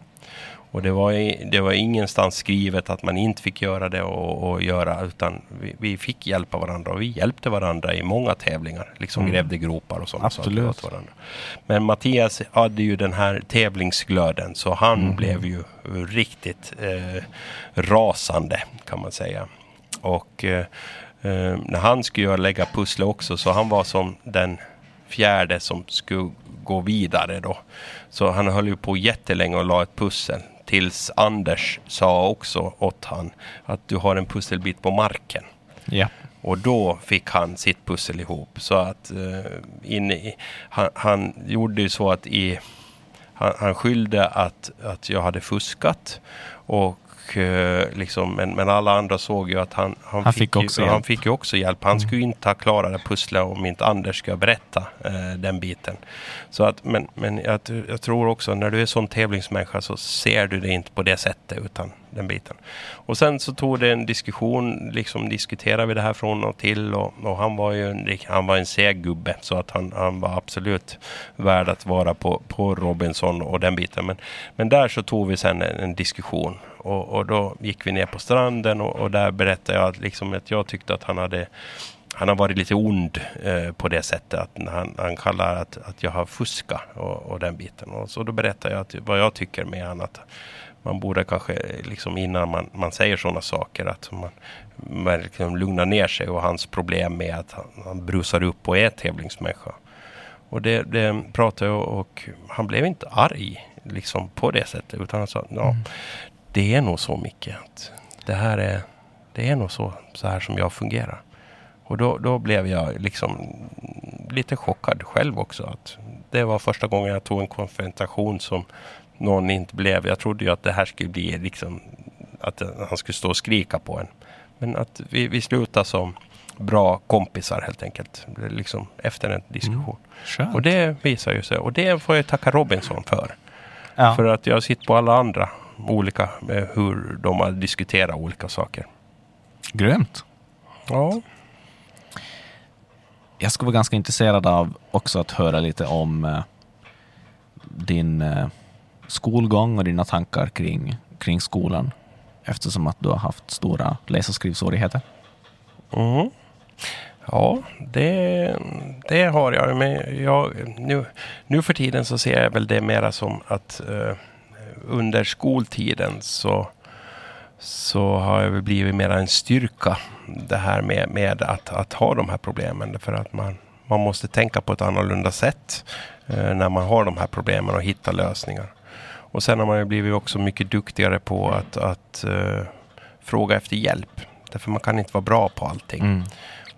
Och det var, det var ingenstans skrivet att man inte fick göra det och, och göra utan vi, vi fick hjälpa varandra och vi hjälpte varandra i många tävlingar. Liksom Mm. grävde gropar och sånt. Absolut. saker åt varandra. Men Mattias hade ju den här tävlingsglöden så han Mhm. blev ju riktigt eh, rasande kan man säga. Och eh, eh, när han skulle göra- lägga pussle också så han var som den fjärde som skulle gå vidare då. Så han höll ju på jättelänge och la ett pussel. Tills Anders sa också åt han att du har en pusselbit på marken. Ja. Och då fick han sitt pussel ihop. Så att inne i, han, han gjorde ju så att i, han, han skyllde att, att jag hade fuskat. Och liksom, men, men alla andra såg ju att han, han, Han fick ju, också han hjälp. Mm. fick ju också hjälp. Han skulle ju inte ha klarat det pusslet om inte Anders ska berätta eh, den biten. Så att, men men jag, jag tror också när du är sån tävlingsmänniska så ser du det inte på det sättet utan den biten. Och sen så tog det en diskussion, liksom diskuterade vi det här från och till och, och han var ju en, han var en seg gubbe så att han, han var absolut värd att vara på, på Robinson och den biten. Men, men där så tog vi sen en, en diskussion och, och då gick vi ner på stranden och, och där berättade jag att, liksom att jag tyckte att han hade han har varit lite ond eh, på det sättet att han, han kallar att, att jag har fuskat och, och den biten. Och så då berättar jag att, vad jag tycker med han att man borde kanske eh, liksom innan man, man säger sådana saker att man verkligen liksom lugnar ner sig och hans problem med att han, han brusar upp och är tävlingsmänniska. Och det, det pratade jag och han blev inte arg liksom på det sättet utan han sa ja, mm det är nog så mycket att det här är, det är nog så, så här som jag fungerar. Och då, då blev jag liksom lite chockad själv också. Att det var första gången jag tog en konfrontation som någon inte blev. Jag trodde ju att det här skulle bli liksom att han skulle stå och skrika på en. Men att vi, vi slutade som bra kompisar helt enkelt. Liksom efter en diskussion. Skönt. Och det visar ju sig. Och det får jag tacka Robinson för. ja. För att jag sitter på alla andra olika, med hur de har diskuterat olika saker. Grymt. Ja. Jag skulle vara ganska intresserad av också att höra lite om eh, din eh, skolgång och dina tankar kring, kring skolan eftersom att du har haft stora läs och skrivsvårigheter. Mm. Ja, det, det har jag. Men jag, nu, nu för tiden så ser jag väl det mera som att eh, under skoltiden så, så har jag väl blivit mera en styrka det här med, med att, att ha de här problemen. För att man, man måste tänka på ett annorlunda sätt eh, när man har de här problemen och hitta lösningar. Och sen har man ju blivit också mycket duktigare på att, att eh, fråga efter hjälp. Därför man kan inte vara bra på allting. Mm.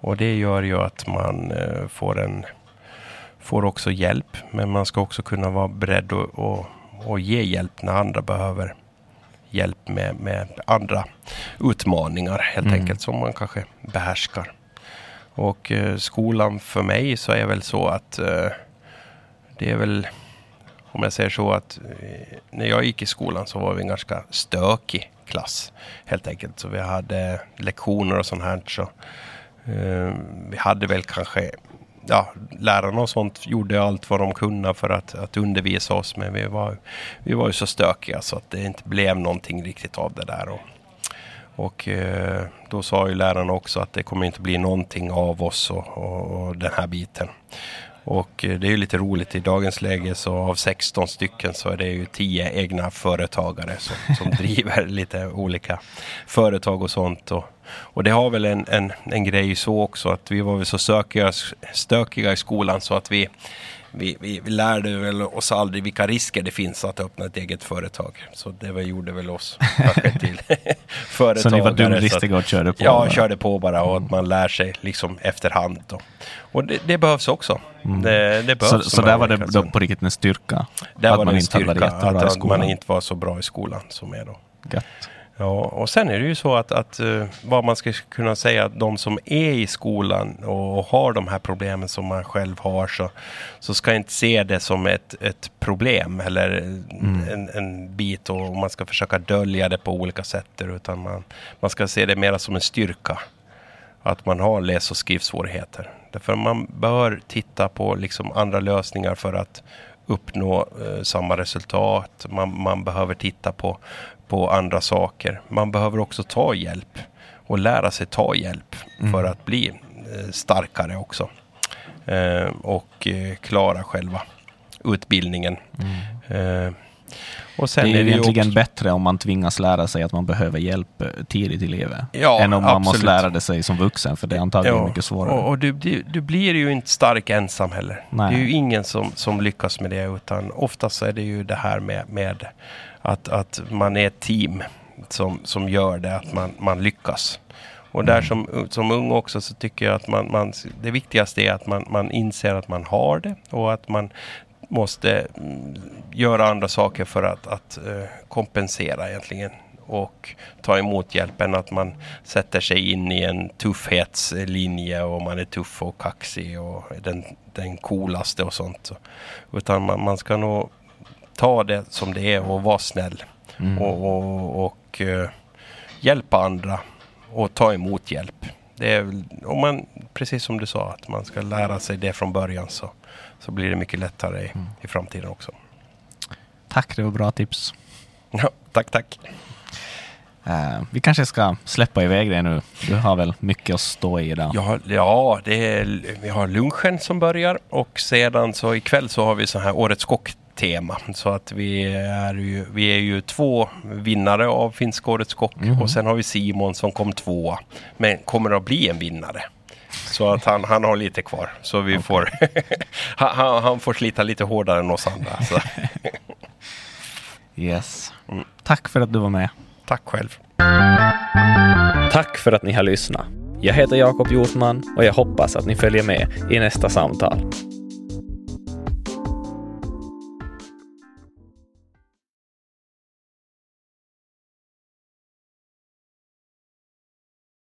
Och det gör ju att man eh, får en får också hjälp. Men man ska också kunna vara beredd att och, ge hjälp när andra behöver hjälp med, med andra utmaningar helt Mm. enkelt som man kanske behärskar. Och eh, skolan för mig så är väl så att eh, det är väl om jag säger så att eh, när jag gick i skolan så var vi en ganska stökig klass helt enkelt. Så vi hade lektioner och sånt här. Så, eh, vi hade väl kanske ja, lärarna och sånt gjorde allt vad de kunde för att, att undervisa oss. Men vi var, vi var ju så stökiga så att det inte blev någonting riktigt av det där. Och, och eh, då sa ju lärarna också att det kommer inte bli någonting av oss och, och, och den här biten. Och eh, det är ju lite roligt i dagens läge så av 16 stycken så är det ju 10 egna företagare som, som driver lite olika företag och sånt. Och, och det har väl en, en, en grej så också att vi var väl så sökiga, stökiga i skolan så att vi vi, vi, vi, lärde väl oss aldrig vilka risker det finns att öppna ett eget företag. Så det var, gjorde väl oss kanske till företagare. Så ni var dumdristiga och körde på? Ja, bara. körde på bara och att man lär sig liksom efterhand. Då. Och det, det behövs också. Mm. Det, det behövs så så där var det då på riktigt en styrka? Där att var man en styrka, att, att man inte var så bra i skolan som är då. Gött. Ja, och sen är det ju så att, att uh, vad man ska kunna säga att de som är i skolan och, och, har de här problemen som man själv har så, så ska inte se det som ett, ett problem eller mm. en, en bit och man ska försöka dölja det på olika sätt utan man, man ska se det mer som en styrka. Att man har läs och skrivsvårigheter. Därför man bör titta på liksom andra lösningar för att uppnå eh, samma resultat. Man, man behöver titta på på andra saker. Man behöver också ta hjälp och lära sig ta hjälp mm. för att bli eh, starkare också. Eh, och eh, klara själva utbildningen. Mm. Och sen det är, är det egentligen också... bättre om man tvingas lära sig att man behöver hjälp eh, tidigt i livet. Ja, än om man måste lära det sig som vuxen, för det är antagligen ja, mycket svårare. Och, och du, du, du, blir ju inte stark ensam heller. Nej. Det är ju ingen som, som lyckas med det, utan oftast är det ju det här med, med att, att man är ett team som, som gör det, att man, man lyckas. Och där mm. som, som ung också så tycker jag att man, man, det viktigaste är att man, man inser att man har det och att man måste mm, göra andra saker för att, att uh, kompensera egentligen och ta emot hjälpen. Att man sätter sig in i en tuffhetslinje och man är tuff och kaxig och den, den coolaste och sånt. Utan man, man ska nog ta det som det är och vara snäll. Mm. Och, och, och uh, hjälpa andra och ta emot hjälp. Det är, om man, precis som du sa, att man ska lära sig det från början så, så blir det mycket lättare i, mm. i framtiden också. Tack, det var bra tips. Ja, tack, tack. Uh, vi kanske ska släppa iväg det nu. Du har väl mycket att stå i idag? Ja, ja det är, vi har lunchen som börjar och sedan så ikväll så har vi så här Årets kock tema. Så att vi är ju, vi är ju två vinnare av Finska Årets Kock mm. och sen har vi Simon som kom tvåa. Men kommer att bli en vinnare. Så att han, han har lite kvar. Så vi okay. får han, han, får slita lite hårdare än oss andra. Så. yes. Mm. Tack för att du var med. Tack själv. Tack för att ni har lyssnat. Jag heter Jakob Hjortman och jag hoppas att ni följer med i nästa samtal.